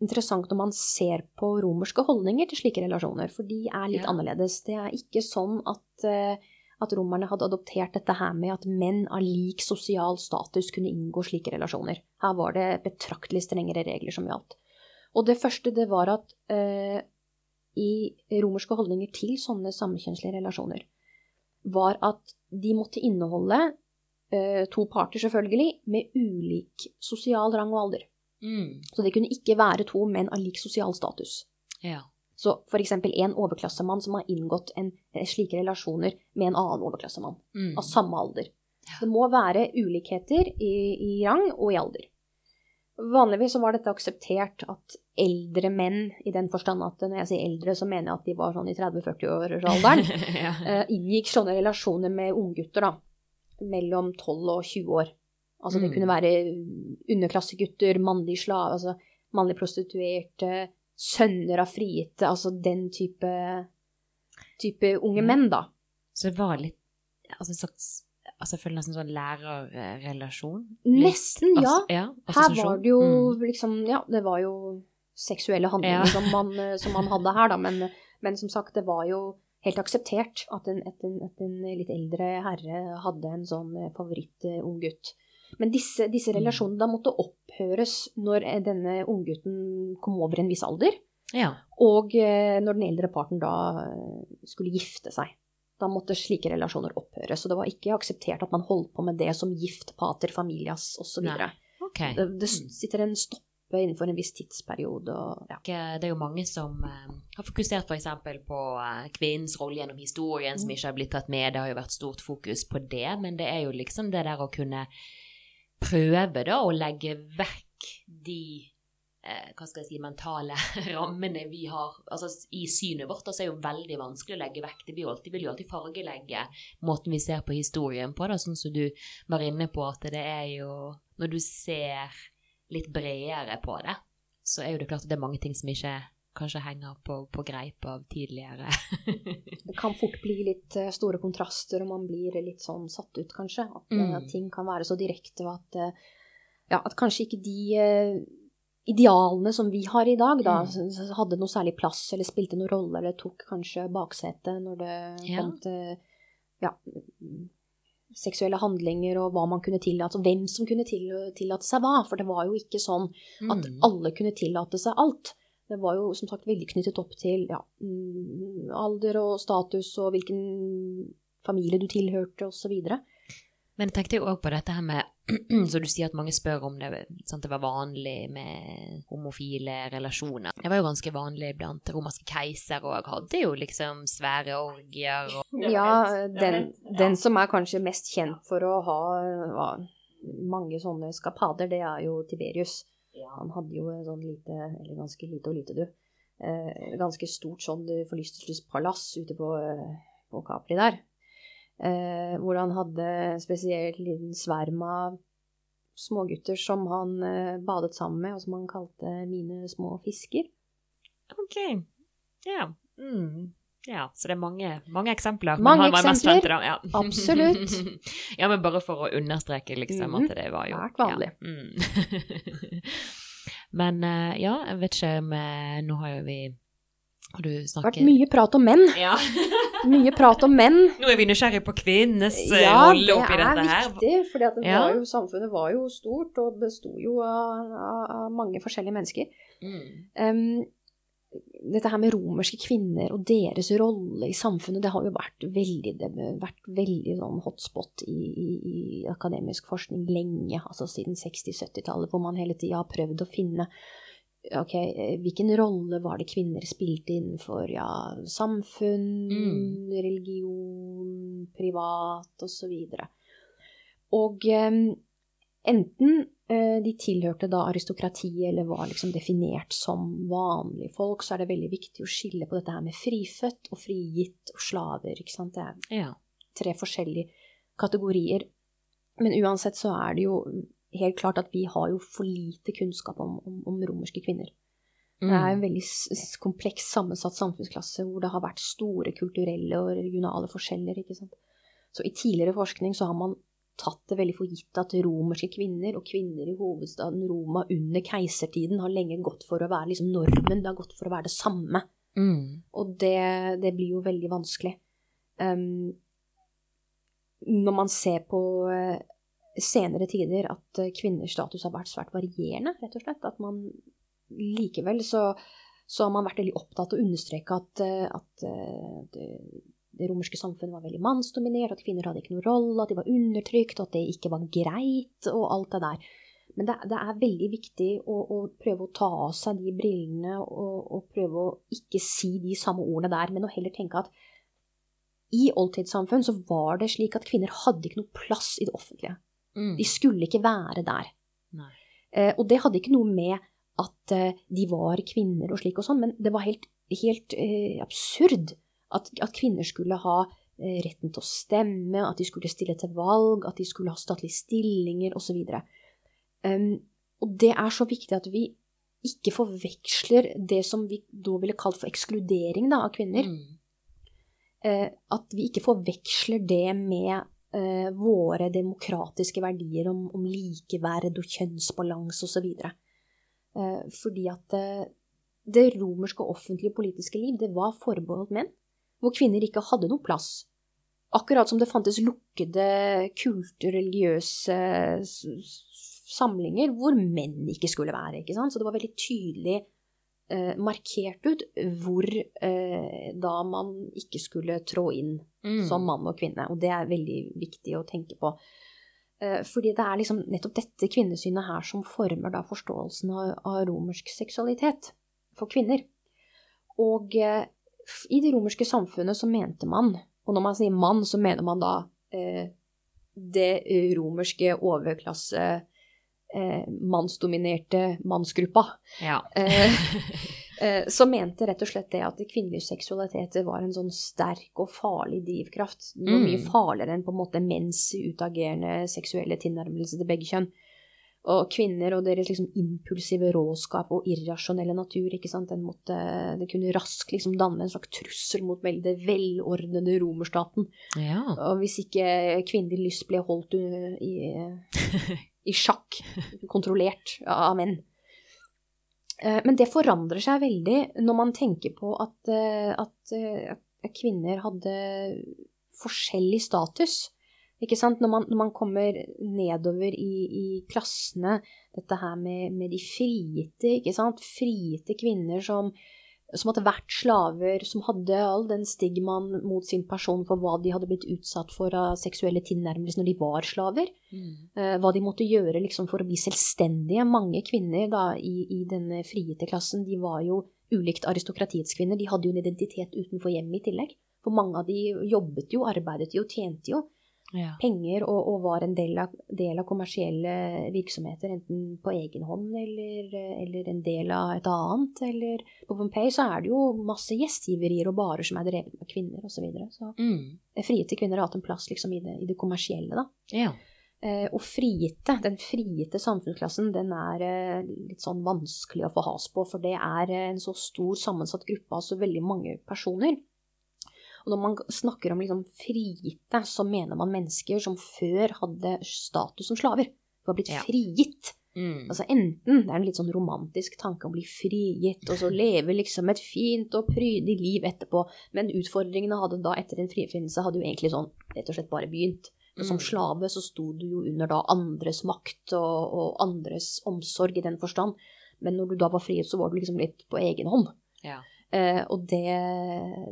interessant når man ser på romerske holdninger til slike relasjoner, for de er litt Ja. annerledes. Det er ikke sånn at, eh, at romerne hadde adoptert dette her med at menn av lik sosial status kunne inngå slike relasjoner. Her var det betraktelig strengere regler som gjaldt. Og det første, det var at eh, i romerske holdninger til sånne samkjønnslige relasjoner, var at de måtte inneholde eh, to parter, selvfølgelig, med ulik sosial rang og alder. Mm. Så det kunne ikke være to menn av lik sosial status. Ja. Så eksempel en overklassemann som har inngått en, eh, slike relasjoner med en annen overklassemann Mm. av samme alder. Det må være ulikheter i, i rang og i alder. Vanligvis så var dette akseptert at eldre menn, i den forstand at når jeg sier eldre, så mener jeg at de var sånn i 30-40-årsalderen, ja. eh, inngikk sånne relasjoner med unggutter, da. Mellom 12 og 20 år. Altså det Mm. kunne være underklassegutter, mannlige slave, altså mannlig prostituerte, sønner av frigitte, altså den type, type unge Ja. menn, da. Så det var litt altså, slags altså, Jeg føler nesten sånn lærerrelasjon. Nesten, ja. Altså, ja Her var det jo Mm. liksom Ja, det var jo seksuelle handlinger Ja. som, man, eh, som man hadde her, da, men, men som sagt, det var jo helt akseptert at en, at en, at en litt eldre herre hadde en sånn eh, favoritt-ung gutt. Men disse, disse Mm. relasjonene da måtte opphøres når eh, denne unggutten kom over en viss alder, Ja. og eh, når den eldre parten da eh, skulle gifte seg. Da måtte slike relasjoner opphøre. Så det var ikke akseptert at man holdt på med det som gift, pater, familias osv. Okay. Det, det Mm. sitter en stoppe innenfor en viss tidsperiode og ja. Det er jo mange som eh, har fokusert f.eks. på eh, kvinnens rolle gjennom historien, som Mm. ikke har blitt tatt med. Det har jo vært stort fokus på det, men det er jo liksom det der å kunne prøve da å legge vekk de eh, hva skal jeg si, mentale rammene vi har altså I synet vårt altså, er jo veldig vanskelig å legge vekk. Det blir alltid, vil jo alltid fargelegge måten vi ser på historien på, da, sånn som du var inne på, at det er jo Når du ser litt bredere på det, så er jo det klart at det er mange ting som ikke kanskje henger på, på greip av tidligere. Det kan fort bli litt eh, store kontraster, og man blir litt sånn satt ut, kanskje. At, eh, Mm. ting kan være så direkte, at, eh, ja, at kanskje ikke de idealene som vi har i dag, da, Mm. hadde noe særlig plass, eller spilte noen rolle, eller tok kanskje baksete når det Ja. kom til ja, seksuelle handlinger og hva man kunne tillate, og hvem som kunne tillate seg hva. For det var jo ikke sånn at Mm. alle kunne tillate seg alt. Det var jo som sagt veldig knyttet opp til ja, mm, alder og status og hvilken familie du tilhørte osv. Men jeg tenkte jo òg på dette her med Så du sier at mange spør om det, sant, det var vanlig med homofile relasjoner. Det var jo ganske vanlig blant romerske keisere og hadde jo liksom svære orgier og Ja, den, den som er kanskje mest kjent for å ha ja, mange sånne skapader, det er jo Tiberius. Han hadde jo en sånn lite, eller ganske lite og lite, du. Eh, ganske stort sånn forlystelsespalass ute på, eh, på Capri der. Eh, hvor han hadde spesielt liten sverm av smågutter som han eh, badet sammen med, og som han kalte mine små fisker. Ok. Ja. Mm. Ja, så det er mange, mange eksempler. Mange eksempler. Ja. Absolutt. ja, men bare for å understreke liksom mm. at det var jo Svært vanlig. Ja. Mm. men eh, ja, jeg vet ikke om eh, Nå har jo vi Har du snakket vært mye prat om menn. Ja. Mye prat om menn. Nå er vi nysgjerrig på kvinnenes eh, Ja, rolle det oppi er dette her. viktig, for Ja. samfunnet var jo stort og besto jo av, av, av mange forskjellige mennesker. Mm. Em, dette her med romerske kvinner og deres rolle i samfunnet, det har jo vært veldig, det har vært veldig sånn hotspot i, i, i akademisk forskning lenge, altså siden 60-70-tallet, hvor man hele tida har prøvd å finne ok, eh, hvilken rolle var det kvinner spilte innenfor ja, samfunn, Mm. religion, privat osv. Og em, enten eh, de tilhørte da aristokratiet eller var liksom definert som vanlige folk, så er det veldig viktig å skille på dette her med frifødt og frigitt og slaver. ikke sant? Det er Ja. tre forskjellige kategorier. Men uansett så er det jo helt klart at vi har jo for lite kunnskap om, om, om romerske kvinner. Det er en Mm. veldig kompleks sammensatt samfunnsklasse hvor det har vært store kulturelle og regionale forskjeller. ikke sant? Så i tidligere forskning så har man tatt det veldig for gitt at romerske kvinner og kvinner i hovedstaden Roma under keisertiden har lenge gått for å være liksom normen, det har gått for å være det samme. Mm. Og det, det blir jo veldig vanskelig. Um, når man ser på eh, senere tider at eh, kvinners status har vært svært varierende, rett og slett. At man likevel så, så har man vært veldig opptatt av å understreke at, eh, at det, romerske samfunnet var veldig mannsdominert, at kvinner hadde ikke noen rolle, at de var undertrykt, at det ikke var greit, og alt det der. Men det, det er veldig viktig å, å, prøve å ta av seg de brillene og, og, prøve å ikke si de samme ordene der, men å heller tenke at i oldtidssamfunn så var det slik at kvinner hadde ikke noe plass i det offentlige. Mm. De skulle ikke være der. Eh, og det hadde ikke noe med at eh, de var kvinner og slik og sånn, men det var helt, helt eh, absurd at, at, kvinner skulle ha eh, retten til å stemme, at de skulle stille til valg, at de skulle ha statlige stillinger osv. Um, og det er så viktig at vi ikke forveksler det som vi da ville kalt for ekskludering da, av kvinner. Mm. Uh, at vi ikke forveksler det med uh, våre demokratiske verdier om, om likeverd og kjønnsbalanse osv. Uh, fordi at uh, det romerske offentlige politiske liv, det var forbeholdt menn, hvor kvinner ikke hadde noe plass. Akkurat som det fantes lukkede kulturreligiøse samlinger hvor menn ikke skulle være. ikke sant? Så det var veldig tydelig eh, markert ut hvor eh, da man ikke skulle trå inn mm. som mann og kvinne. Og det er veldig viktig å tenke på. Eh, fordi det er liksom nettopp dette kvinnesynet her som former da forståelsen av, av romersk seksualitet for kvinner. Og eh, i det romerske samfunnet så mente man, og når man sier mann, så mener man da eh, det romerske overklasse eh, mannsdominerte mannsgruppa. Ja. Eh, Eh, så mente rett og slett det at kvinnelig seksualitet var en sånn sterk og farlig drivkraft. Noe mm. mye farligere enn på en måte menns utagerende seksuelle tilnærmelse til begge kjønn. Og kvinner og deres liksom impulsive råskap og irrasjonelle natur, ikke sant, den måtte, det kunne raskt liksom danne en slags trussel mot det velordnede romerstaten. Ja. Og hvis ikke kvinnelig lyst ble holdt i, i sjakk, kontrollert av menn, Eh, men det forandrer seg veldig når man tenker på at, eh, at, eh, at kvinner hadde forskjellig status. Ikke sant? Når man, når man kommer nedover i, i, klassene, dette her med, med de frigitte, ikke sant? Frigitte kvinner som som hadde vært slaver, som hadde all den stigmaen mot sin person for hva de hadde blitt utsatt for av seksuelle tilnærmelser når de var slaver. Mm. Uh, hva de måtte gjøre liksom, for å bli selvstendige. Mange kvinner da, i, i denne frigitte klassen de var jo ulikt aristokratiets kvinner. De hadde jo en identitet utenfor hjemmet i tillegg. For mange av de jobbet jo, arbeidet jo, tjente jo ja. penger og, og, var en del av, del av, kommersielle virksomheter, enten på egen hånd eller, eller, en del av et annet. Eller på Pompeii så er det jo masse gjestgiverier og barer som er drevet med kvinner osv. Så, videre. så mm. frigitte kvinner har hatt en plass liksom, i, det, i, det, kommersielle, da. Ja. Eh, og frigitte, den frigitte samfunnsklassen, den er eh, litt sånn vanskelig å få has på, for det er en så stor sammensatt gruppe, altså veldig mange personer. Når man snakker om liksom frigitte, så mener man mennesker som før hadde status som slaver. Du har blitt ja. frigitt. Mm. Altså enten det er en litt sånn romantisk tanke om å bli frigitt, og så leve liksom et fint og prydig liv etterpå, men utfordringene hadde da etter en frifinnelse hadde jo egentlig sånn rett og slett bare begynt. For som mm. slave så sto du jo under da andres makt og, og andres omsorg i den forstand, men når du da var frigitt, så var du liksom litt på egen hånd. Ja. Eh, og det,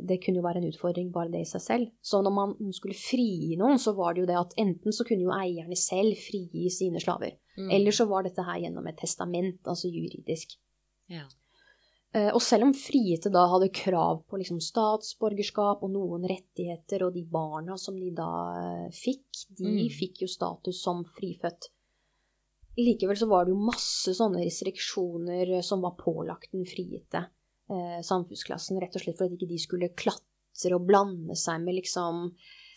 det, kunne jo være en utfordring, bare det i seg selv. Så når man skulle frigi noen, så var det jo det at enten så kunne jo eierne selv frigi sine slaver, mm. eller så var dette her gjennom et testament, altså juridisk. Ja. Eh, og selv om frigitte da hadde krav på liksom statsborgerskap og noen rettigheter, og de barna som de da eh, fikk, de mm. fikk jo status som frifødt. Likevel så var det jo masse sånne restriksjoner som var pålagt den frigitte eh, samfunnsklassen, rett og slett for at ikke de skulle klatre og blande seg med liksom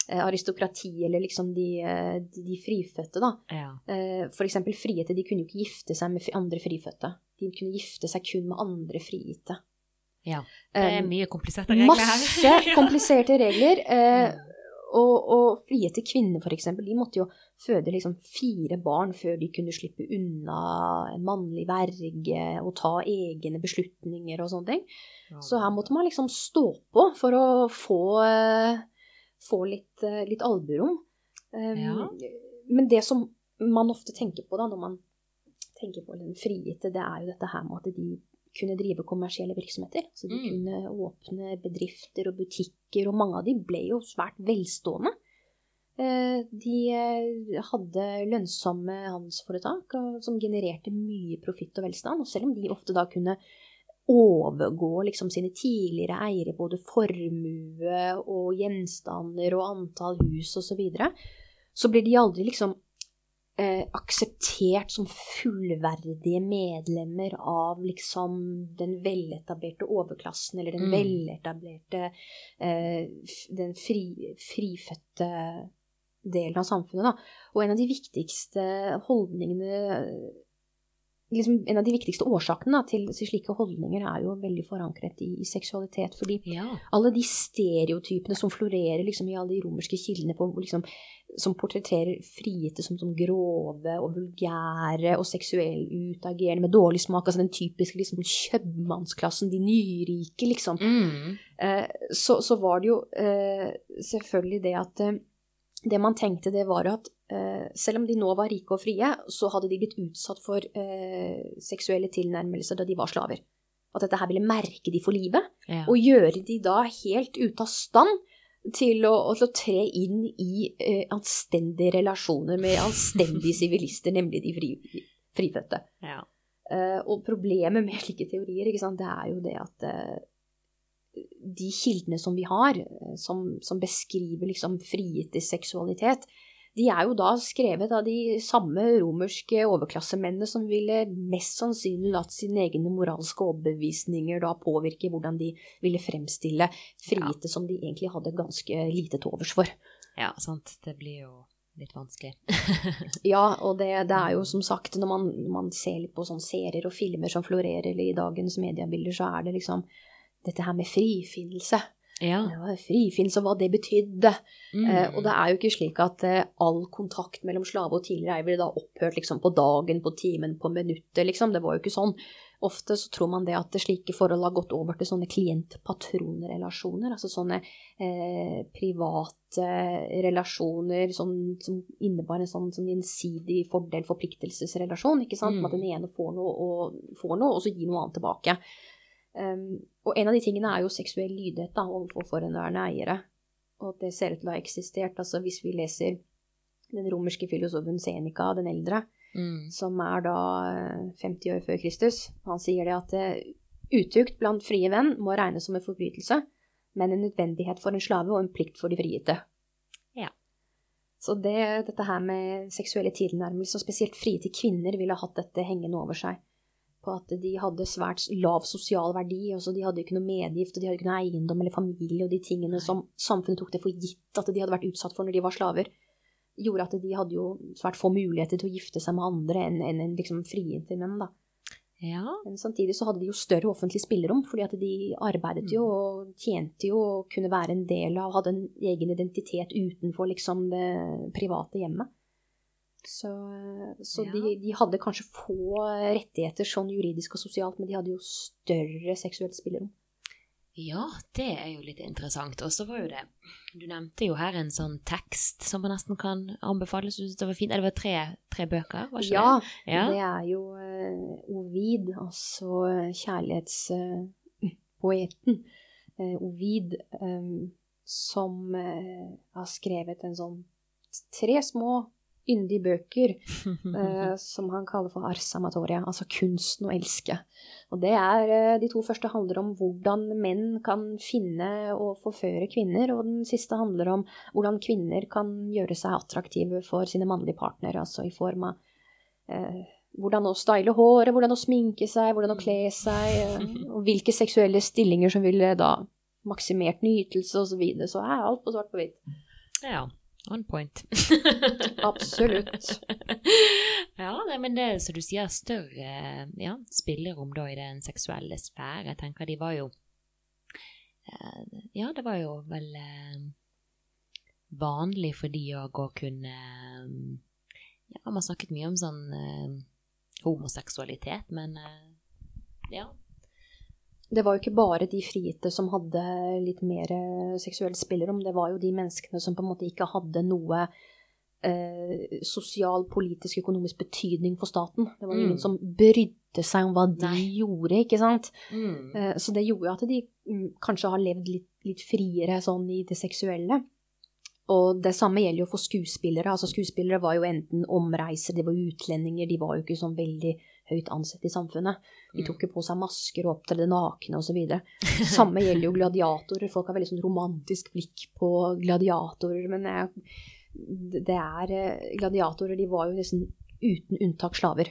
eh, aristokrati eller liksom de, eh, de, de frifødte, da. Ja. Eh, for eksempel frigitte, de kunne jo ikke gifte seg med andre frifødte. De kunne gifte seg kun med andre frigitte. Ja. Det er mye kompliserte regler her. Masse kompliserte regler. Eh, og, og til kvinner, eksempel, de måtte jo føde liksom fire barn før de kunne slippe unna en mannlig verge og ta egne beslutninger og sånne ting. Så her måtte man liksom stå på for å få, få litt, litt alburom. Um, ja. Men det som man ofte tenker på da, når man tenker på den frigitte, det er jo dette her med at de kunne drive kommersielle virksomheter. Så de Mm. kunne åpne bedrifter og butikker, og mange av de ble jo svært velstående. Eh, De eh, hadde lønnsomme handelsforetak som genererte mye profitt og velstand. Og selv om de ofte da kunne overgå liksom sine tidligere eiere, både formue og gjenstander og antall hus osv., så, videre, så blir de aldri liksom eh, akseptert som fullverdige medlemmer av liksom den veletablerte overklassen, eller den Mm. veletablerte eh, Den fri, frifødte delen av samfunnet, da. Og en av de viktigste holdningene liksom En av de viktigste årsakene da, til til slike holdninger er jo veldig forankret i, i seksualitet. fordi Ja. alle de stereotypene som florerer liksom, i alle de romerske kildene på, liksom, som portretterer frigitte som, som grove og vulgære og seksuell utagerende med dårlig smak. Altså den typiske liksom, kjøpmannsklassen, de nyrike, liksom. Mm. Eh, så, så var det jo eh, selvfølgelig det at eh, Det man tenkte, det var at eh, selv om de nå var rike og frie, så hadde de blitt utsatt for eh, seksuelle tilnærmelser da de var slaver. At dette her ville merke de for livet Ja. og gjøre de da helt ute av stand til å, til å tre inn i eh, anstendige relasjoner med anstendige sivilister, nemlig de fri, frifødte. ja. Eh, og problemet med slike teorier, det er jo det at eh, de kildene som vi har, eh, som, som beskriver liksom frigittes seksualitet, de er jo da skrevet av de samme romerske overklassemennene som ville mest sannsynlig latt sine egne moralske overbevisninger da påvirke hvordan de ville fremstille frigitte som de egentlig hadde ganske lite til overs for. ja, sant. Det blir jo litt vanskelig. Ja, og det, det er jo som sagt, når man, man ser litt på sånne serier og filmer som florerer i dagens mediebilder, så er det liksom dette her med frifinnelse. Ja. Frifinnelse og hva det betydde. Mm. Eh, og det er jo ikke slik at eh, all kontakt mellom slave og tidligere eier ble da opphørt liksom på dagen, på timen, på minuttet, liksom. Det var jo ikke sånn. Ofte så tror man det at slike forhold har gått over til sånne klient-patron-relasjoner, altså sånne eh, private relasjoner sånn, som innebar en sånn, sånn gjensidig fordel-forpliktelsesrelasjon, ikke sant? Mm. At den ene får noe, og, får noe, og så gir noe annet tilbake. Um, og en av de tingene er jo seksuell lydighet da, overfor forhenværende eiere. Og at det ser ut til å ha eksistert. Altså hvis vi leser den romerske filosofen Seneca den eldre, Mm. som er da eh, 50 år før Kristus, han sier det at eh, utukt blant frie venn må regnes som en forbrytelse, men en nødvendighet for en slave og en plikt for de frigitte. Ja. Så det, dette her med seksuelle tilnærmelser, og spesielt til kvinner, ville hatt dette hengende over seg. På at de hadde svært lav sosial verdi. altså De hadde ikke noe medgift, og de hadde ikke noe eiendom eller familie, og de tingene som samfunnet tok det for gitt at de hadde vært utsatt for når de var slaver, gjorde at de hadde jo svært få muligheter til å gifte seg med andre enn en, en liksom menn. da. Ja. Men samtidig så hadde de jo større offentlig spillerom, fordi at de arbeidet jo og tjente jo og kunne være en del av, hadde en egen identitet utenfor liksom det private hjemmet. Så, så Ja. de, de hadde kanskje få rettigheter sånn juridisk og sosialt, men de hadde jo større seksuelt spillerom. Ja, det er jo litt interessant. Og så var jo det Du nevnte jo her en sånn tekst som man nesten kan anbefale. Syns det var fint. Det var tre, tre bøker, var ikke Ja, det? Ja. det er jo uh, Ovid, altså kjærlighetspoeten uh, Ovid, um, som uh, har skrevet en sånn tre små yndige bøker eh, som han kaller for Ars Amatoria, altså kunsten å elske. Og det er, eh, De to første handler om hvordan menn kan finne og forføre kvinner, og den siste handler om hvordan kvinner kan gjøre seg attraktive for sine mannlige partnere, altså i form av eh, hvordan å style håret, hvordan å sminke seg, hvordan å kle seg, eh, og hvilke seksuelle stillinger som ville da maksimert nytelse osv. Så, videre. så er alt på svart på hvitt. ja. On point. Absolutt. ja, nei, men det som du sier, større ja, spillerom da i den seksuelle sfære. Jeg tenker de var jo eh, Ja, det var jo vel eh, vanlig for de òg å kunne Ja, man snakket mye om sånn eh, homoseksualitet, men eh, ja. Det var jo ikke bare de frigitte som hadde litt mer seksuelt spillerom, det var jo de menneskene som på en måte ikke hadde noe eh, sosial, politisk, økonomisk betydning for staten. Det var ingen Mm. som brydde seg om hva de Nei. gjorde, ikke sant. Mm. Eh, så det gjorde jo at de mm, kanskje har levd litt, litt friere sånn i det seksuelle. Og det samme gjelder jo for skuespillere. Altså Skuespillere var jo enten omreiser, de var utlendinger, de var jo ikke sånn veldig høyt ansett i samfunnet. De Mm. tok jo på seg masker og opptredde nakne osv. Samme gjelder jo gladiatorer. Folk har veldig sånn romantisk blikk på gladiatorer, men det er eh, Gladiatorer de var jo nesten uten unntak slaver.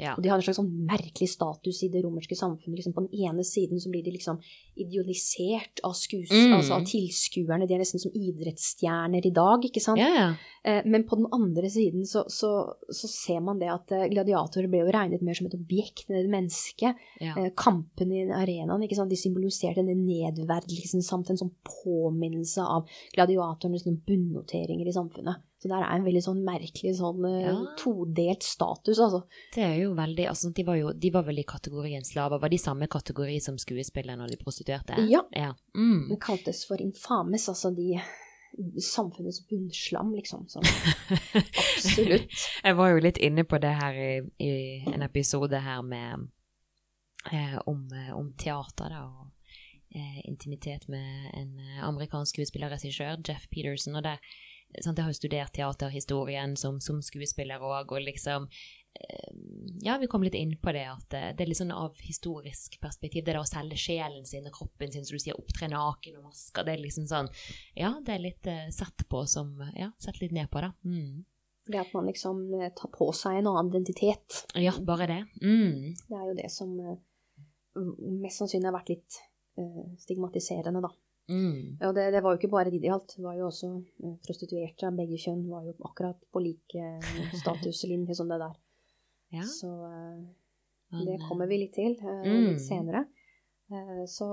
Ja. Og de har en slags sånn merkelig status i det romerske samfunnet. Liksom på den ene siden så blir de liksom idealisert av, skues, Mm. altså av tilskuerne. De er nesten som idrettsstjerner i dag, ikke sant? Ja. Eh, Men på den andre siden så, så, så ser man det at eh, gladiatorer ble jo regnet mer som et objekt enn et menneske. ja. Eh, Kampen i arenaen, ikke sant? de symboliserte denne nedverdelsen samt en sånn påminnelse av gladiatorenes sånn bunnoteringer i samfunnet. Så der er en veldig sånn merkelig sånn eh, Ja. todelt status, altså. Det er jo veldig altså, de, var jo, de var vel i kategorien slaver. Var de samme kategori som skuespillerne og de prostituerte? Ja. ja. Mm. De kaltes for infames, altså de samfunnets bunnslam, liksom. Sånn. Absolutt. Jeg var jo litt inne på det her i, i en episode her med eh, om, eh, om teater, da, og eh, intimitet med en eh, amerikansk skuespillerregissør, Jeff Peterson, og det sant, Jeg har jo studert teaterhistorien som, som skuespiller òg, og liksom eh, Ja, vi kom litt inn på det, at eh, det er litt sånn av historisk perspektiv, det der å selge sjelen sin og kroppen sin, som du sier, opptre naken og masker, det er liksom sånn Ja, det er litt uh, sett på som Ja, sett litt ned på, da. Mm. Det at man liksom tar på seg en annen identitet. Ja, bare det. Mm. Det er jo det som mest sannsynlig har vært litt uh, stigmatiserende, da. Mm. Og det, det var jo ikke bare de det gjaldt. Det var jo også eh, prostituerte av begge kjønn var jo akkurat på like eh, statuslinje som det der. Ja. Så eh, det kommer vi litt til Mm. litt senere. Så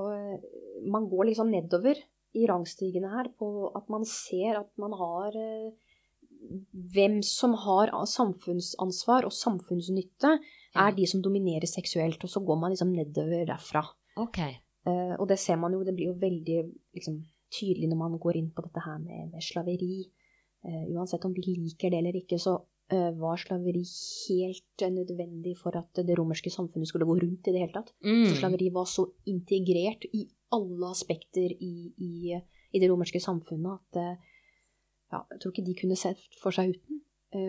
man går liksom nedover i rangstigene her på at man ser at man har Hvem som har samfunnsansvar og samfunnsnytte, er de som dominerer seksuelt. Og så går man liksom nedover derfra. Ok. Eh, og det ser man jo, det blir jo veldig liksom, tydelig når man går inn på dette her med, med slaveri. Eh, uansett om vi liker det eller ikke, så eh, var slaveri helt nødvendig for at det romerske samfunnet skulle gå rundt i det hele tatt. Mm. Så slaveri var så integrert i alle aspekter i, i, i det romerske samfunnet at ja, jeg tror ikke de kunne sett for seg uten.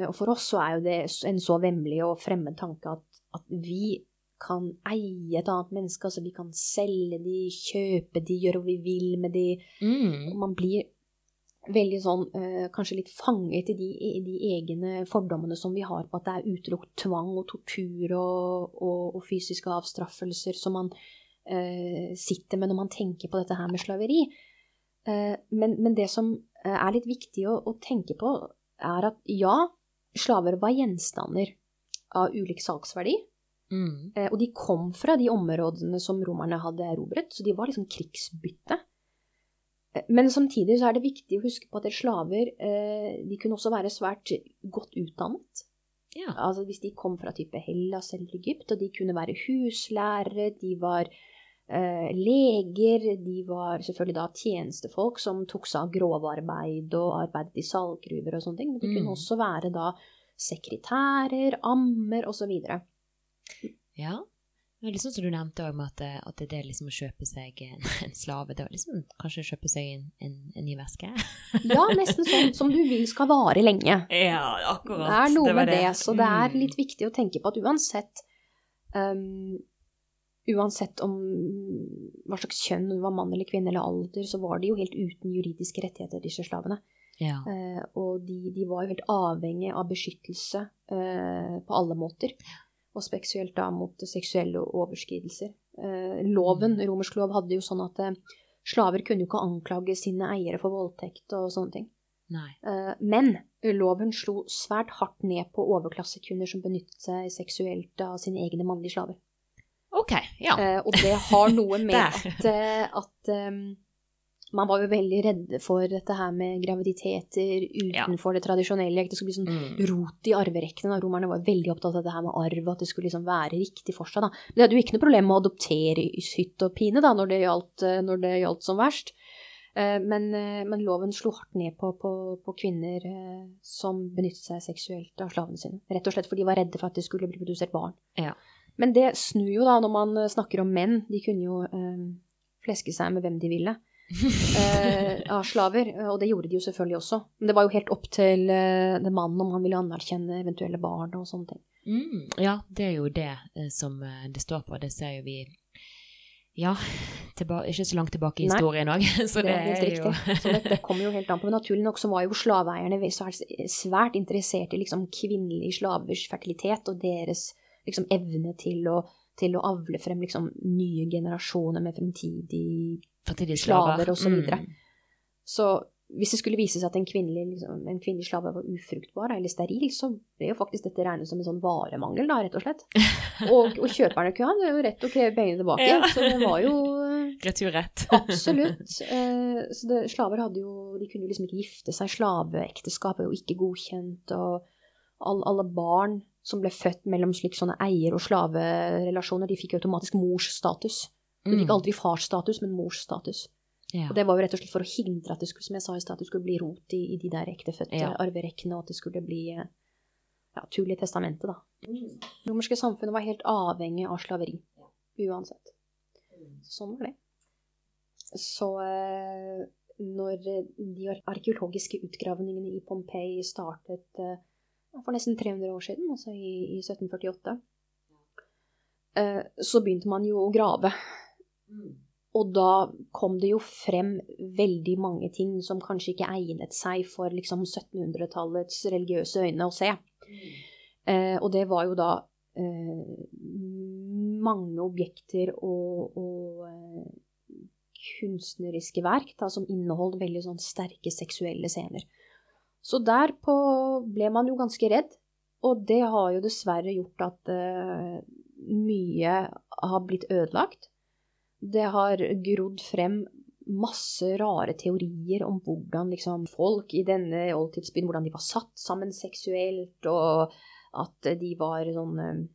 Og for oss så er jo det en så vemmelig og fremmed tanke at, at vi kan eie et annet menneske. Altså vi kan selge de, kjøpe de, gjøre hva vi vil med de. Mm. Og man blir veldig sånn eh, kanskje litt fanget i de, i de egne fordommene som vi har på at det er utelukket tvang og tortur og, og, og fysiske avstraffelser som man eh, sitter med når man tenker på dette her med slaveri. Eh, men, men det som er litt viktig å, å tenke på, er at ja, slaver var gjenstander av ulik salgsverdi. Mm. Eh, og de kom fra de områdene som romerne hadde erobret, så de var liksom krigsbytte. Eh, Men samtidig så er det viktig å huske på at slaver eh, de kunne også være svært godt utdannet. Ja. Altså Hvis de kom fra type Hellas eller Egypt, og de kunne være huslærere, de var leger, de var selvfølgelig da tjenestefolk som tok seg av grovarbeid og arbeidet i salggruver og sånne ting, men de Mm. kunne også være da sekretærer, ammer osv. ja. Det er liksom som du nevnte òg, at, det- at det er liksom å kjøpe seg en, en slave Det var liksom kanskje å kjøpe seg en, en, en ny veske? Ja, nesten sånn som du vil skal vare lenge. Ja, akkurat. Det er noe var med det, så det er Mm. litt viktig å tenke på at uansett um, Uansett om hva slags kjønn, om det var mann eller kvinne eller alder, så var de jo helt uten juridiske rettigheter, disse slavene. Ja. Uh, og de, de var jo helt avhengig av beskyttelse uh, på alle måter. Og spesielt da mot seksuelle overskridelser. Eh, loven, romersk lov, hadde jo sånn at eh, slaver kunne jo ikke anklage sine eiere for voldtekt og sånne ting. Nei. Eh, Men loven slo svært hardt ned på overklassekunder som benyttet seg seksuelt av sine egne mannlige slaver. Ok, ja. Og det har noe med at, at man var jo veldig redde for dette her med graviditeter utenfor det tradisjonelle. At det skulle bli sånn Mm. rot i arverekkene. Romerne var veldig opptatt av det her med arv, at det skulle liksom være riktig for seg. da. Men de hadde jo ikke noe problem med å adoptere i hytt og pine da, når det gjaldt, eh, når det gjaldt som verst. Eh, men, eh, men, loven slo hardt ned på, på, på kvinner som benyttet seg seksuelt av slavene sine. Rett og slett fordi de var redde for at det skulle bli produsert barn. Ja. Men det snur jo da når man snakker om menn. De kunne jo øh, fleske seg med hvem de ville eh, av slaver. Og det gjorde de jo selvfølgelig også. Men det var jo helt opp til eh, den mannen om han ville anerkjenne eventuelle barn og sånne ting. Mm, ja, det er jo det som det står på. Det ser jo vi ja, ikke så langt tilbake i historien òg. Så det, det er, helt jo så det, det kommer jo helt an på. Men naturlig nok så var jo slaveeierne svært interessert i liksom kvinnelige slavers fertilitet og deres liksom evne til å, til å avle frem liksom nye generasjoner med fremtidige slaver osv. Så, videre. mm. så hvis det skulle vise seg at en kvinnelig, liksom, en kvinnelig, slave var ufruktbar eller steril, så ble jo faktisk dette regnet som en sånn varemangel, da, rett og slett. Og, og kjøperne kunne jo rett å kreve pengene tilbake. Ja. Så det var jo Returrett. absolutt. Eh, så det, slaver hadde jo De kunne jo liksom ikke gifte seg. Slaveekteskap er jo ikke godkjent. Og all, alle barn som ble født mellom slik sånne eier- og slaverelasjoner, de fikk automatisk morsstatus. De fikk mm. aldri farsstatus, men morsstatus. Ja. Og det var jo rett og slett for å hindre at det skulle, som jeg sa i sted, at det skulle bli rot i, i de der ektefødte ja. arverekkene, og at det skulle bli ja, tull i testamentet, da. Mm. Det romerske samfunnet var helt avhengig av slaveri. Uansett. Sånn var det. Så eh, når de arkeologiske utgravningene i Pompeii startet eh, for nesten 300 år siden, altså i, i 1748, eh, så begynte man jo å grave. Mm. Og da kom det jo frem veldig mange ting som kanskje ikke egnet seg for liksom 1700-tallets religiøse øyne å se. Mm. Eh, og det var jo da eh, mange objekter og, og eh, kunstneriske verk da, som inneholdt veldig sånn sterke seksuelle scener. Så derpå ble man jo ganske redd, og det har jo dessverre gjort at eh, mye har blitt ødelagt. Det har grodd frem masse rare teorier om hvordan liksom, folk i denne oldtidsbyen hvordan de var satt sammen seksuelt, og at de var sånn eh,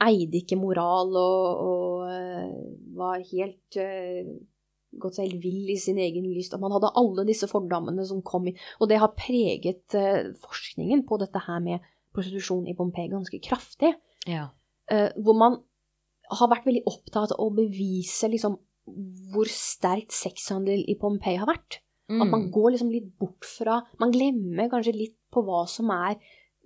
Eide ikke moral og, og uh, var helt uh, gått seg helt vill i sin egen lyst. Og man hadde alle disse fordommene som kom inn. Og det har preget uh, forskningen på dette her med prostitusjon i Pompeii ganske kraftig. Ja. hvor man har vært veldig opptatt av å bevise liksom, hvor sterkt sexhandel i Pompeii har vært. Mm. At man mm. går liksom litt bort fra Man glemmer kanskje litt på hva som er,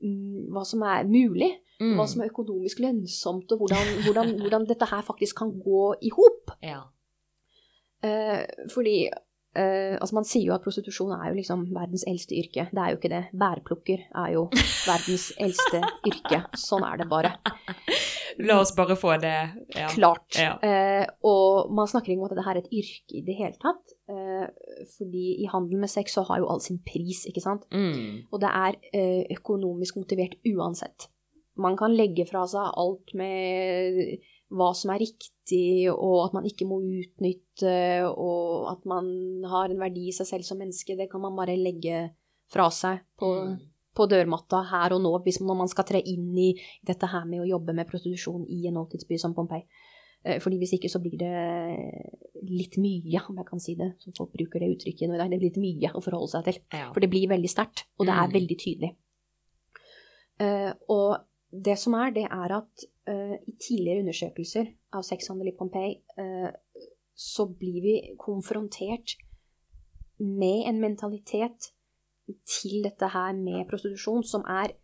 mm, hva som er mulig. Mm. Hva som er økonomisk lønnsomt, og hvordan, hvordan, hvordan dette her faktisk kan gå i hop. Ja. Eh, fordi eh, altså Man sier jo at prostitusjon er jo liksom verdens eldste yrke. Det er jo ikke det. Bærplukker er jo verdens eldste yrke. Sånn er det bare. La oss bare få det ja. klart. Ja. Eh, og man snakker ikke om at dette er et yrke i det hele tatt. Eh, fordi i handel med sex så har jo all sin pris, ikke sant. Mm. Og det er eh, økonomisk motivert uansett. Man kan legge fra seg alt med hva som er riktig, og at man ikke må utnytte, og at man har en verdi i seg selv som menneske. Det kan man bare legge fra seg på mm på dørmatta her og nå hvis man, når man skal tre inn i dette her med å jobbe med prostitusjon i en oldtidsby som Pompeii. Eh, fordi hvis ikke så blir det litt mye, om jeg kan si det, som folk bruker det uttrykket nå i dag. Det blir litt mye å forholde seg til. Ja. For det blir veldig sterkt, og det er mm. veldig tydelig. Uh, og det som er, det er at uh, i tidligere undersøkelser av sexhandel i Pompeii, uh, så blir vi konfrontert med en mentalitet til dette her med prostitusjon som er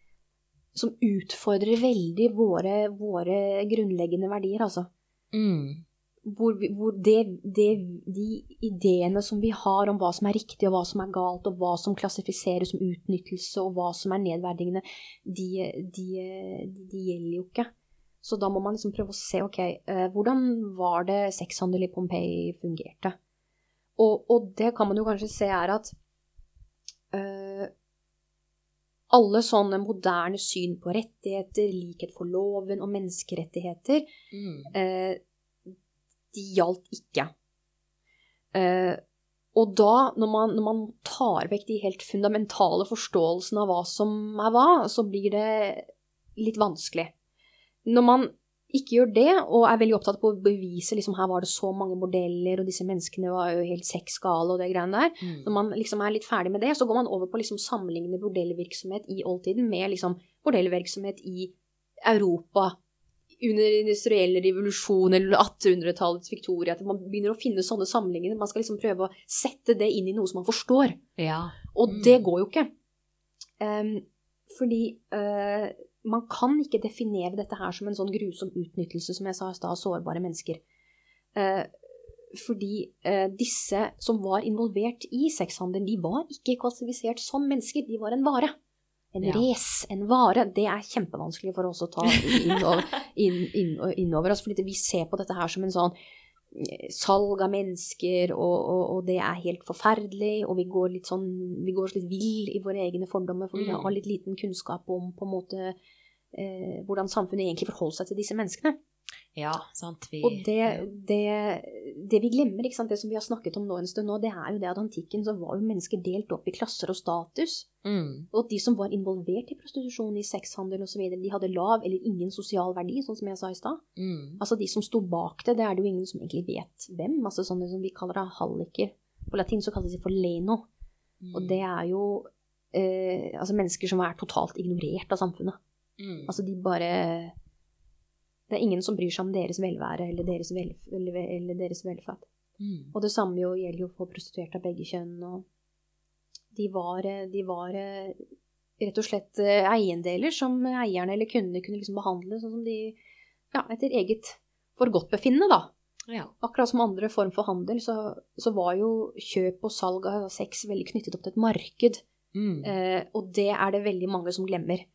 Som utfordrer veldig våre, våre grunnleggende verdier, altså. Mm. Hvor, hvor det, det, de ideene som vi har om hva som er riktig og hva som er galt, og hva som klassifiseres som utnyttelse og hva som er nedverdigende, de, de, de gjelder jo ikke. Så da må man liksom prøve å se ok, eh, hvordan var det sexhandel i Pompeii fungerte? Og, og, det kan man jo kanskje se er at alle sånne moderne syn på rettigheter, likhet for loven og menneskerettigheter, mm. uh, de gjaldt ikke. Uh, og da, når man, når man, tar vekk de helt fundamentale forståelsene av hva som er hva, så blir det litt vanskelig. Når man ikke gjør det, og er veldig opptatt på å bevise liksom her var det så mange bordeller, og disse menneskene var jo helt sexgale og det greiene der. Mm. Når man liksom er litt ferdig med det, så går man over på liksom sammenligne bordellvirksomhet i oldtiden med liksom bordellvirksomhet i Europa under industriell revolusjon eller 1800-tallets Victoria. At man begynner å finne sånne sammenligninger. Man skal liksom prøve å sette det inn i noe som man forstår. Ja. Og Mm. det går jo ikke. Um, fordi eh, man kan ikke definere dette her som en sånn grusom utnyttelse, som jeg sa i stad, av sårbare mennesker. Eh, fordi eh, disse som var involvert i sexhandelen, de var ikke klassifisert som mennesker, de var en vare. En Ja. res, en vare. Det er kjempevanskelig for oss å ta inn, inn, inn, innover oss, fordi vi ser på dette her som en sånn salg av mennesker, og, og, og det er helt forferdelig, og vi går litt sånn Vi går litt vill i våre egne fordommer, for vi Mm. har litt liten kunnskap om på en måte eh, hvordan samfunnet egentlig forholder seg til disse menneskene. Ja, sant. Vi, Og det, det, det vi glemmer, ikke sant, det som vi har snakket om nå en stund nå, det er jo det at antikken så var jo mennesker delt opp i klasser og status. mm. Og at de som var involvert i prostitusjon, i sexhandel osv., de hadde lav eller ingen sosial verdi, sånn som jeg sa i stad. Mm. Altså de som sto bak det, det er det jo ingen som egentlig vet hvem. Altså sånne som vi kaller det halliker. På latin så kalles de for leno. Mm. Og det er jo eh, altså mennesker som er totalt ignorert av samfunnet. mm. Altså de bare Det er ingen som bryr seg om deres velvære eller deres, velf eller, deres velferd. mm. Og det samme jo gjelder jo for prostituerte av begge kjønn. Og de var, de var eh, rett og slett eh, eiendeler som eierne eller kundene kunne liksom behandle sånn som de Ja, etter eget forgodtbefinnende, da. ja. Akkurat som andre form for handel, så, så var jo kjøp og salg av sex veldig knyttet opp til et marked. Mm. Eh, og det er det veldig mange som glemmer.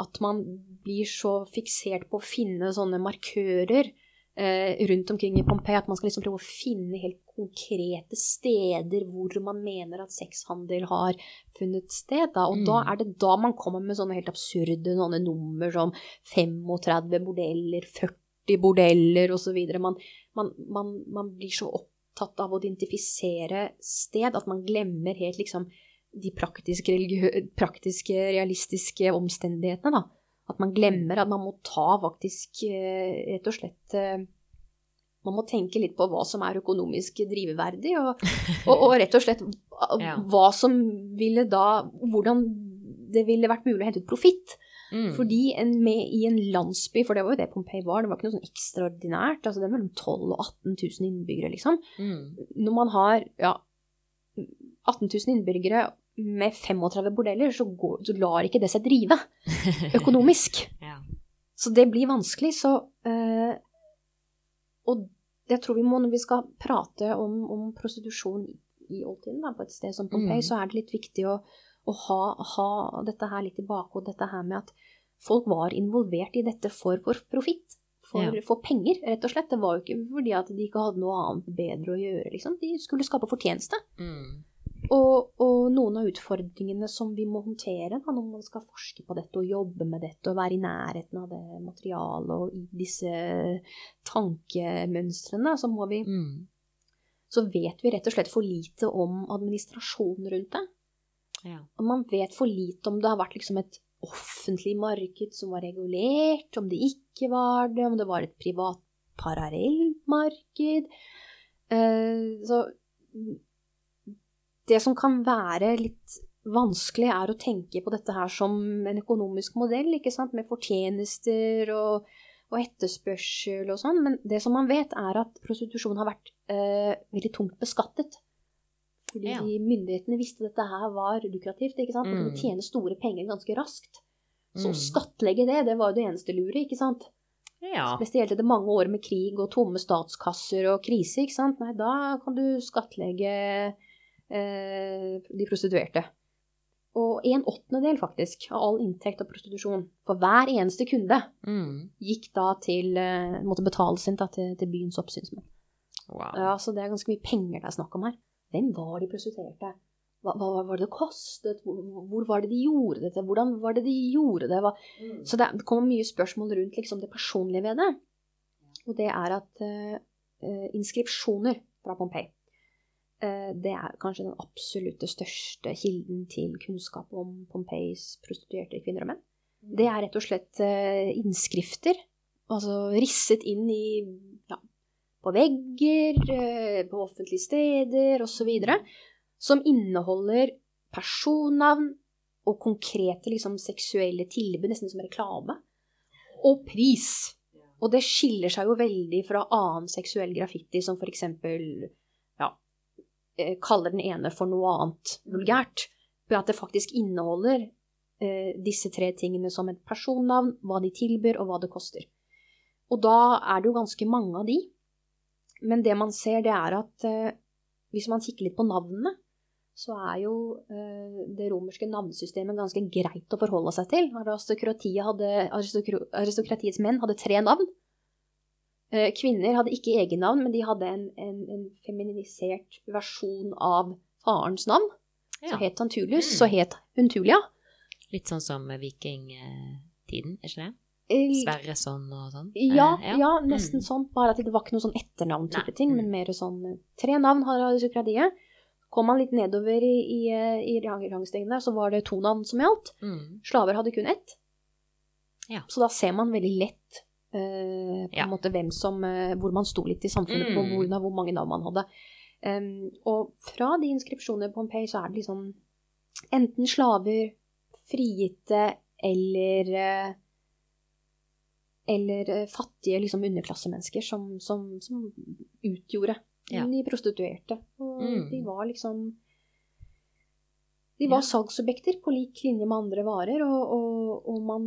At man blir så fiksert på å finne sånne markører eh, rundt omkring i Pompeii at man skal liksom prøve å finne helt konkrete steder hvor man mener at sexhandel har funnet sted. Da. Og Mm. da er det da man kommer med sånne helt absurde sånne nummer som 35 bordeller, 40 bordeller osv. Man, man, man, man blir så opptatt av å identifisere sted at man glemmer helt liksom de praktiske, praktiske, realistiske omstendighetene, da. At man glemmer at man må ta faktisk eh, rett og slett eh, Man må tenke litt på hva som er økonomisk driveverdig, og, og, og rett og slett hva- som ville da Hvordan det ville vært mulig å hente ut profitt. Mm. Fordi en, med, i en landsby, for det var jo det Pompeii var, det var ikke noe sånn ekstraordinært. altså Det er mellom 12 og 18 000 innbyggere, liksom Mm. når man har ja, 18 000 innbyggere med 35 bordeller, så, går, så lar ikke det seg drive økonomisk. ja. Så det blir vanskelig. Så uh, Og jeg tror vi må, når vi skal prate om, om prostitusjon i oldtiden, da, på et sted som Pompeii, Mm. så er det litt viktig å, å ha, ha dette her litt i bakhodet, dette her med at folk var involvert i dette for, for profitt. For, Ja. for penger, rett og slett. Det var jo ikke fordi at de ikke hadde noe annet bedre å gjøre, liksom. De skulle skape fortjeneste. Mm. Og, og noen av utfordringene som vi må håndtere da, når man skal forske på dette og jobbe med dette og være i nærheten av det materialet og i disse tankemønstrene, så, må vi, Mm. så vet vi rett og slett for lite om administrasjonen rundt det. Ja. Og man vet for lite om det har vært liksom et offentlig marked som var regulert, om det ikke var det, om det var et privat parallelt marked. Eh, så det som kan være litt vanskelig, er å tenke på dette her som en økonomisk modell, ikke sant, med fortjenester og, og etterspørsel og sånn. Men det som man vet, er at prostitusjon har vært eh, veldig tungt beskattet. Fordi Ja. myndighetene visste at dette her var lukrativt, ikke sant. Man Mm. kunne tjene store penger ganske raskt. Så å Mm. skattlegge det, det var jo det eneste lure, ikke sant. ja. Spesielt etter mange år med krig og tomme statskasser og krise, ikke sant. Nei, da kan du skattlegge de prostituerte. Og en åttendedel, faktisk, av all inntekt av prostitusjon for hver eneste kunde Mm. gikk da til eh, Måtte betales inn da, til, til byens oppsynsmenn. Wow. Ja, så det er ganske mye penger det er snakk om her. Hvem var de prostituerte? Hva, hva var det det kostet? Hvor, hvor var det de gjorde dette? Hvordan var det de gjorde det? Hva, Mm. så det, det kommer mye spørsmål rundt liksom, det personlige ved det. Og det er at eh, eh, inskripsjoner fra Pompeii eh, det er kanskje den absolutte største kilden til kunnskap om Pompeis prostituerte kvinner og menn. Det er rett og slett eh, innskrifter. altså risset inn i ja, på vegger, eh, på offentlige steder osv., som inneholder personnavn og konkrete liksom, seksuelle tilbud, nesten som reklame, og pris. Og det skiller seg jo veldig fra annen seksuell graffiti, som ja, eh, kaller den ene for noe annet vulgært, ved at det faktisk inneholder eh, disse tre tingene som et personnavn, hva de tilbyr, og hva det koster. Og da er det jo ganske mange av de. Men det man ser, det er at eh, hvis man kikker litt på navnene, så er jo eh, det romerske navnesystemet ganske greit å forholde seg til. Aristokratiets menn hadde tre navn. Eh, kvinner hadde ikke egennavn, men de hadde en, en, en feminisert versjon av farens navn. Ja. Så het Tantulius, mm. så het hun Tulia. Litt sånn som vikingtiden, er ikke det? Sverre sånn og sånn? Ja, ja. ja nesten mm. sånn. Bare at det var ikke noe sånn etternavn-type ting, men mm. mer sånn Tre navn har aristokratiet. Kom man litt nedover i, i, i rangstegene, så var det to navn som gjaldt. Mm. Slaver hadde kun ett. Ja. Så da ser man veldig lett uh, på ja. en måte hvem som, uh, hvor man sto litt i samfunnet, mm. på hvor, hvor, mange navn man hadde. Um, og fra de inskripsjonene på Pompeii så er det liksom enten slaver, frigitte eller uh, eller fattige liksom underklassemennesker som, som, som utgjorde ja. De prostituerte. Og mm. de var liksom De var ja. salgsobjekter på lik linje med andre varer, og, og, og, man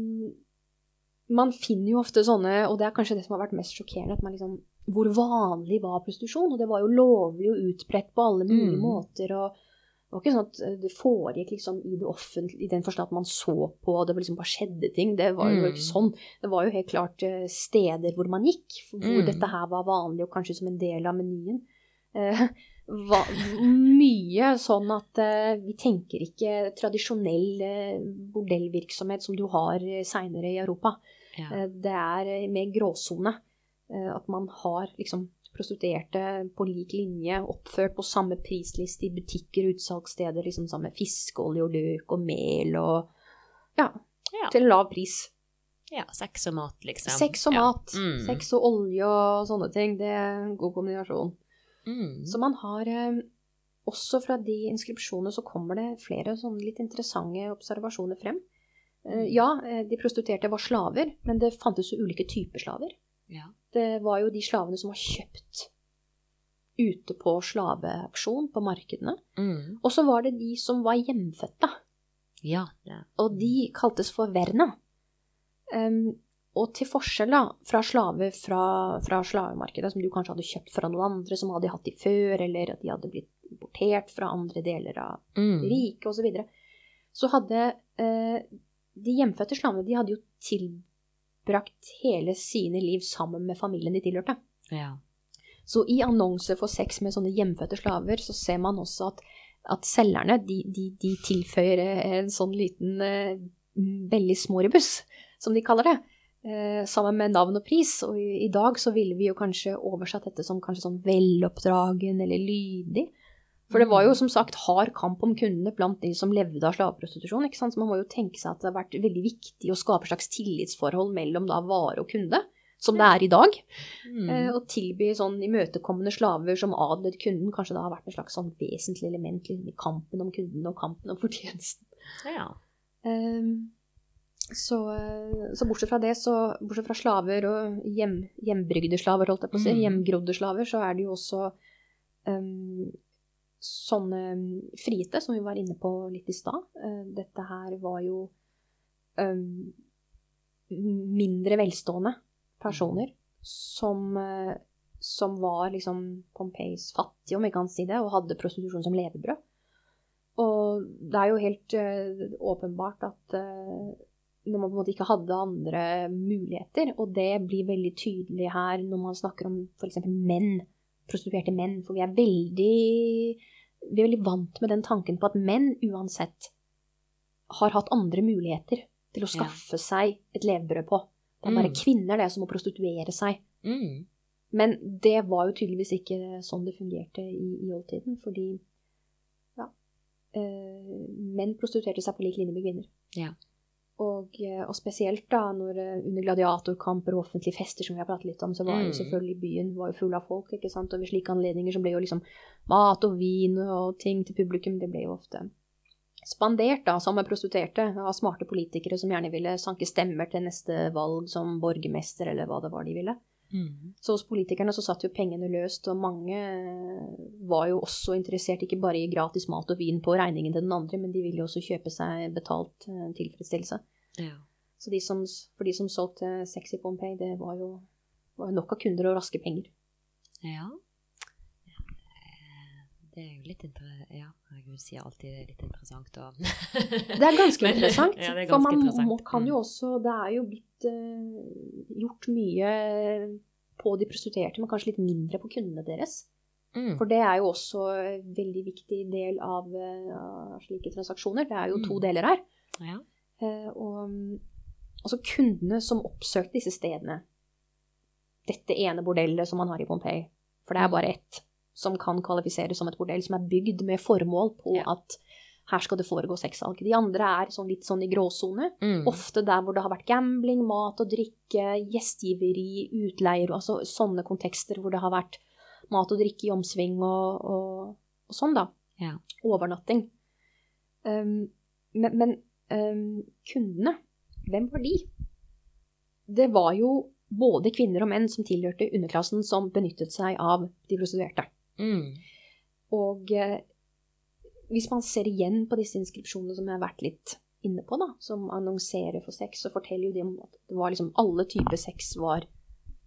Man finner jo ofte sånne, og det er kanskje det som har vært mest sjokkerende, at man liksom Hvor vanlig var prostitusjon? Og det var jo lovlig og utbredt på alle mulige mm. måter. og det var ikke sånn at eh, det foregikk liksom i det offentlige i den forstand at man så på, og det liksom bare skjedde ting. Det var jo mm. ikke sånn. Det var jo helt klart eh, steder hvor man gikk, hvor mm. dette her var vanlig, og kanskje som en del av menyen. Eh, var mye sånn at vi tenker ikke tradisjonell bordellvirksomhet som du har seinere i Europa. Ja. Det er mer gråsone. At man har liksom prostituerte på lik linje, oppført på samme prisliste i butikker og utsalgssteder, liksom sammen med fiskeolje og løk og mel og ja, ja, til en lav pris. Ja, sex og mat, liksom. Sex og mat. Ja. Mm. Sex og olje og sånne ting. Det er en god kombinasjon. Mm. Så man har eh, Også fra de inskripsjonene så kommer det flere sånne litt interessante observasjoner frem. Eh, ja, eh, de prostituerte var slaver, men det fantes jo ulike typer slaver. Ja. Det var jo de slavene som var kjøpt ute på slaveauksjon på markedene. Mm. Og så var det de som var hjemfødte. Ja, ja. Og de kaltes for verna. Um, og til forskjell da, fra slaver fra, fra, slavemarkedet, som du kanskje hadde kjøpt fra noen andre som hadde hatt de før, eller at de hadde blitt importert fra andre deler av mm. riket osv., så, videre, så hadde uh, de hjemfødte slavene de hadde jo tilbrakt hele sine liv sammen med familien de tilhørte. Ja. Så i annonser for sex med sånne hjemfødte slaver, så ser man også at, at selgerne de, de, de, tilføyer en sånn liten uh, veldig småribus, som de kaller det. Uh, sammen med navn og pris. Og i, i, dag så ville vi jo kanskje oversatt dette som kanskje sånn veloppdragen eller lydig. For det var jo som sagt hard kamp om kundene blant de som levde av slaveprostitusjon. ikke sant? Så man må jo tenke seg at det har vært veldig viktig å skape et slags tillitsforhold mellom da vare og kunde, som det er i dag. Mm. Eh, å tilby sånn imøtekommende slaver som adlet kunden, kanskje da har vært et slags sånn vesentlig element liksom, i kampen om kunden og kampen om fortjenesten. Ja. Um, så, så, bortsett fra det, så bortsett fra slaver og hjem, hjembrygde slaver, holdt jeg på å si, mm. hjemgrodde slaver, så er det jo også um, sånne mm, frigitte, som vi var inne på litt i stad. Eh, dette her var jo um, mindre velstående personer som, uh, som var liksom Pompeis fattige, om vi kan si det, og hadde prostitusjon som levebrød. Og det er jo helt uh, åpenbart at uh, når man på en måte ikke hadde andre muligheter, og det blir veldig tydelig her når man snakker om f.eks. menn, prostituerte menn, for vi er veldig vi er veldig vant med den tanken på at menn uansett har hatt andre muligheter til å skaffe ja. seg et levebrød på. Det er bare mm. kvinner det som må prostituere seg. Mm. Men det var jo tydeligvis ikke sånn det fungerte i, i oldtiden, fordi ja, eh, menn prostituerte seg på lik linje med kvinner. Ja. Og, eh, og, spesielt da når eh, under gladiatorkamper og offentlige fester, som vi har pratet litt om, så var jo mm. selvfølgelig byen var jo full av folk. ikke sant? Og ved slike anledninger så ble jo liksom mat og vin og ting til publikum, det ble jo ofte spandert da, som prostituerte av smarte politikere som gjerne ville sanke stemmer til neste valg som borgermester, eller hva det var de ville. Mm. Så hos politikerne så satt jo pengene løst, og mange var jo også interessert ikke bare i gratis mat og vin på regningen til den andre, men de ville jo også kjøpe seg betalt eh, tilfredsstillelse. Ja. Så de som, for de som solgte sexy Pompeii, det var jo, var nok av kunder og raske penger. Ja. Det er jo litt interessant Ja, jeg sier alltid det er litt interessant og Det er ganske interessant. ja, er ganske for man interessant. Må, kan jo mm. også Det er jo blitt uh, gjort mye på de prostituerte, men kanskje litt mindre på kundene deres. Mm. For det er jo også en veldig viktig del av, uh, av slike transaksjoner. Det er jo mm. to deler her. Ja. Uh, og altså kundene som oppsøkte disse stedene, dette ene bordellet som man har i Pompeii, for det er mm. bare ett som kan kvalifiseres som et bordell, som er bygd med formål på ja. at her skal det foregå sexsalg. De andre er sånn litt sånn i gråsone. Mm. Ofte der hvor det har vært gambling, mat og drikke, gjestgiveri, utleier, altså sånne kontekster hvor det har vært mat og drikke i omsving og, og, og sånn, da. Ja. Overnatting. Um, men, men um, kundene, hvem var de? Det var jo både kvinner og menn som tilhørte underklassen, som benyttet seg av de prostituerte. Mm. Og eh, hvis man ser igjen på disse inskripsjonene som jeg har vært litt inne på, da, som annonserer for sex, så forteller jo de om at det var liksom alle typer sex var,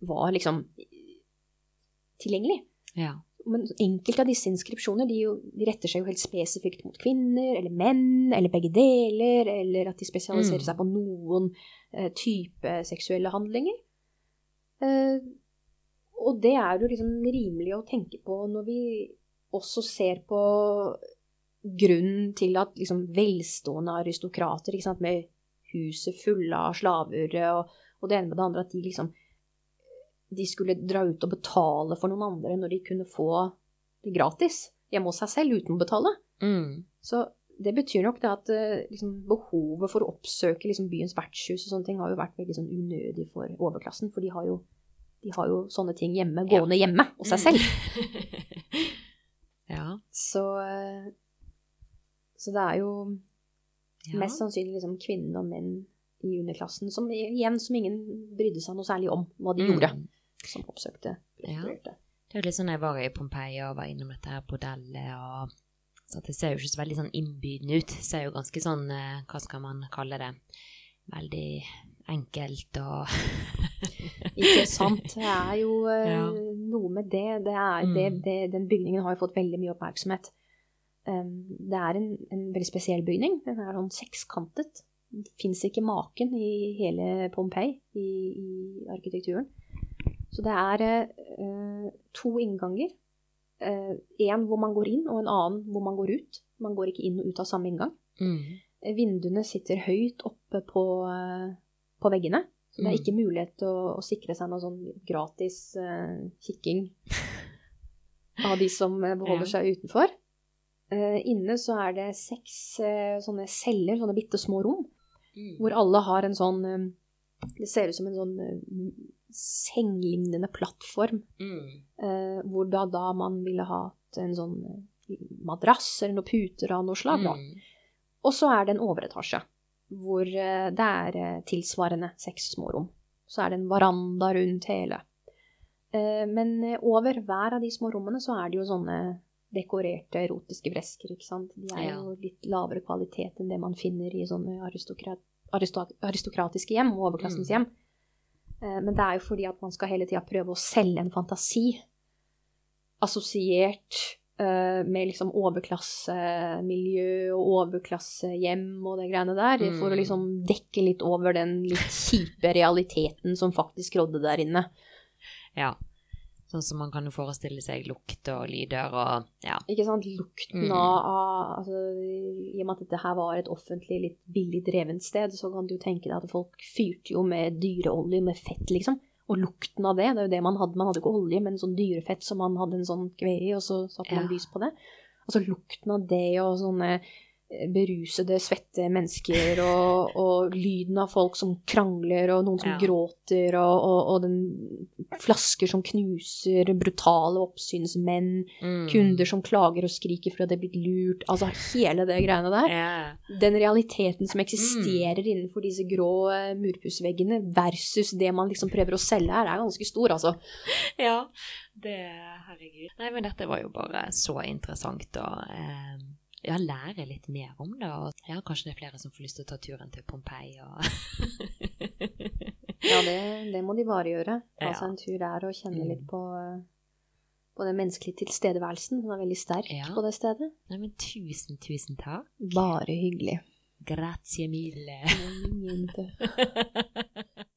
var liksom tilgjengelig. Ja. Men enkelte av disse inskripsjonene de, jo, de, retter seg jo helt spesifikt mot kvinner eller menn, eller begge deler, eller at de spesialiserer mm. seg på noen eh, type seksuelle handlinger. Uh, og det er jo liksom rimelig å tenke på når vi også ser på grunnen til at liksom velstående aristokrater sant, med huset fulle av slaver og, og, det ene med det andre, at de liksom de skulle dra ut og betale for noen andre når de kunne få det gratis hjemme hos seg selv uten å betale. Mm. Så det betyr nok det at eh, liksom, behovet for å oppsøke liksom, byens vertshus og sånne ting har jo vært veldig sånn, unødig for overklassen, for de har jo de har jo sånne ting hjemme, gående ja. hjemme hos seg selv. ja. Så, eh, så det er jo ja. mest sannsynlig liksom kvinner og menn i underklassen som igjen som ingen brydde seg noe særlig om hva de mm. gjorde, som oppsøkte prostituerte. Ja. Det er jo litt sånn jeg var i Pompeii og var innom dette her bordellet og så Det ser jo ikke så veldig sånn innbydende ut. Det ser jo ganske sånn, eh, hva skal man kalle det, veldig enkelt og Ikke sant. Det er jo uh, ja. noe med det. det, er, mm. det, det den bygningen har jo fått veldig mye oppmerksomhet. Um, det er en, en, veldig spesiell bygning. Den er sånn sekskantet. Det fins ikke maken i hele Pompeii i, i, arkitekturen. Så det er uh, to innganger. Én uh, hvor man går inn, og en annen hvor man går ut. Man går ikke inn og ut av samme inngang. Mm. Vinduene sitter høyt oppe på, på veggene. Det er mm. ikke mulighet til å, å sikre seg noe sånn gratis uh, kikking av de som eh, beholder seg utenfor. Uh, inne så er det seks uh, sånne celler, sånne bitte små rom, mm. hvor alle har en sånn Det ser ut som en sånn senglignende plattform, mm. hvor da, da, man ville hatt en sånn madrass eller noen puter av noe slag. Mm. Og så er det en overetasje hvor eh, det er eh, tilsvarende seks små rom. Så er det en veranda rundt hele. Eh, men over hver av de små rommene så er det jo sånne dekorerte erotiske fresker, ikke sant. De er jo litt lavere kvalitet enn det man finner i sånne aristokrat, aristokratiske hjem, overklassens mm. hjem. Men det er jo fordi at man skal hele tida prøve å selge en fantasi assosiert med liksom overklassemiljø og overklassehjem og det greiene der, mm. for å liksom dekke litt over den litt kjipe realiteten som faktisk rådde der inne. Ja. Sånn som man kan jo forestille seg lukt og lyder og ja. Ikke sant. Lukten mm. av altså, I og med at dette her var et offentlig, litt billig drevent sted, så kan du jo tenke deg at folk fyrte jo med dyreolje, med fett, liksom. Og lukten av det, det er jo det man hadde. Man hadde ikke olje, men sånn dyrefett som man hadde en sånn kve i, og så satte man lys på det. Altså lukten av det og sånne berusede, svette mennesker, og, og, lyden av folk som krangler, og noen som ja. gråter, og, og, og, den flasker som knuser, brutale oppsynsmenn, mm. kunder som klager og skriker fordi de er blitt lurt Altså hele det greiene der. Yeah. Den realiteten som eksisterer mm. innenfor disse grå uh, murpussveggene, versus det man liksom prøver å selge her, er ganske stor, altså. Ja, det Herregud. Nei, men dette var jo bare så interessant, og eh, ja, lære litt mer om det. Og ja, kanskje det er flere som får lyst til å ta turen til Pompeii og Ja, det, det, må de bare gjøre. Altså en tur der og kjenne litt mm. på, på den menneskelige tilstedeværelsen. Den er veldig sterk ja. på det stedet. Nei, men tusen, tusen takk. Bare hyggelig. Grazie mille.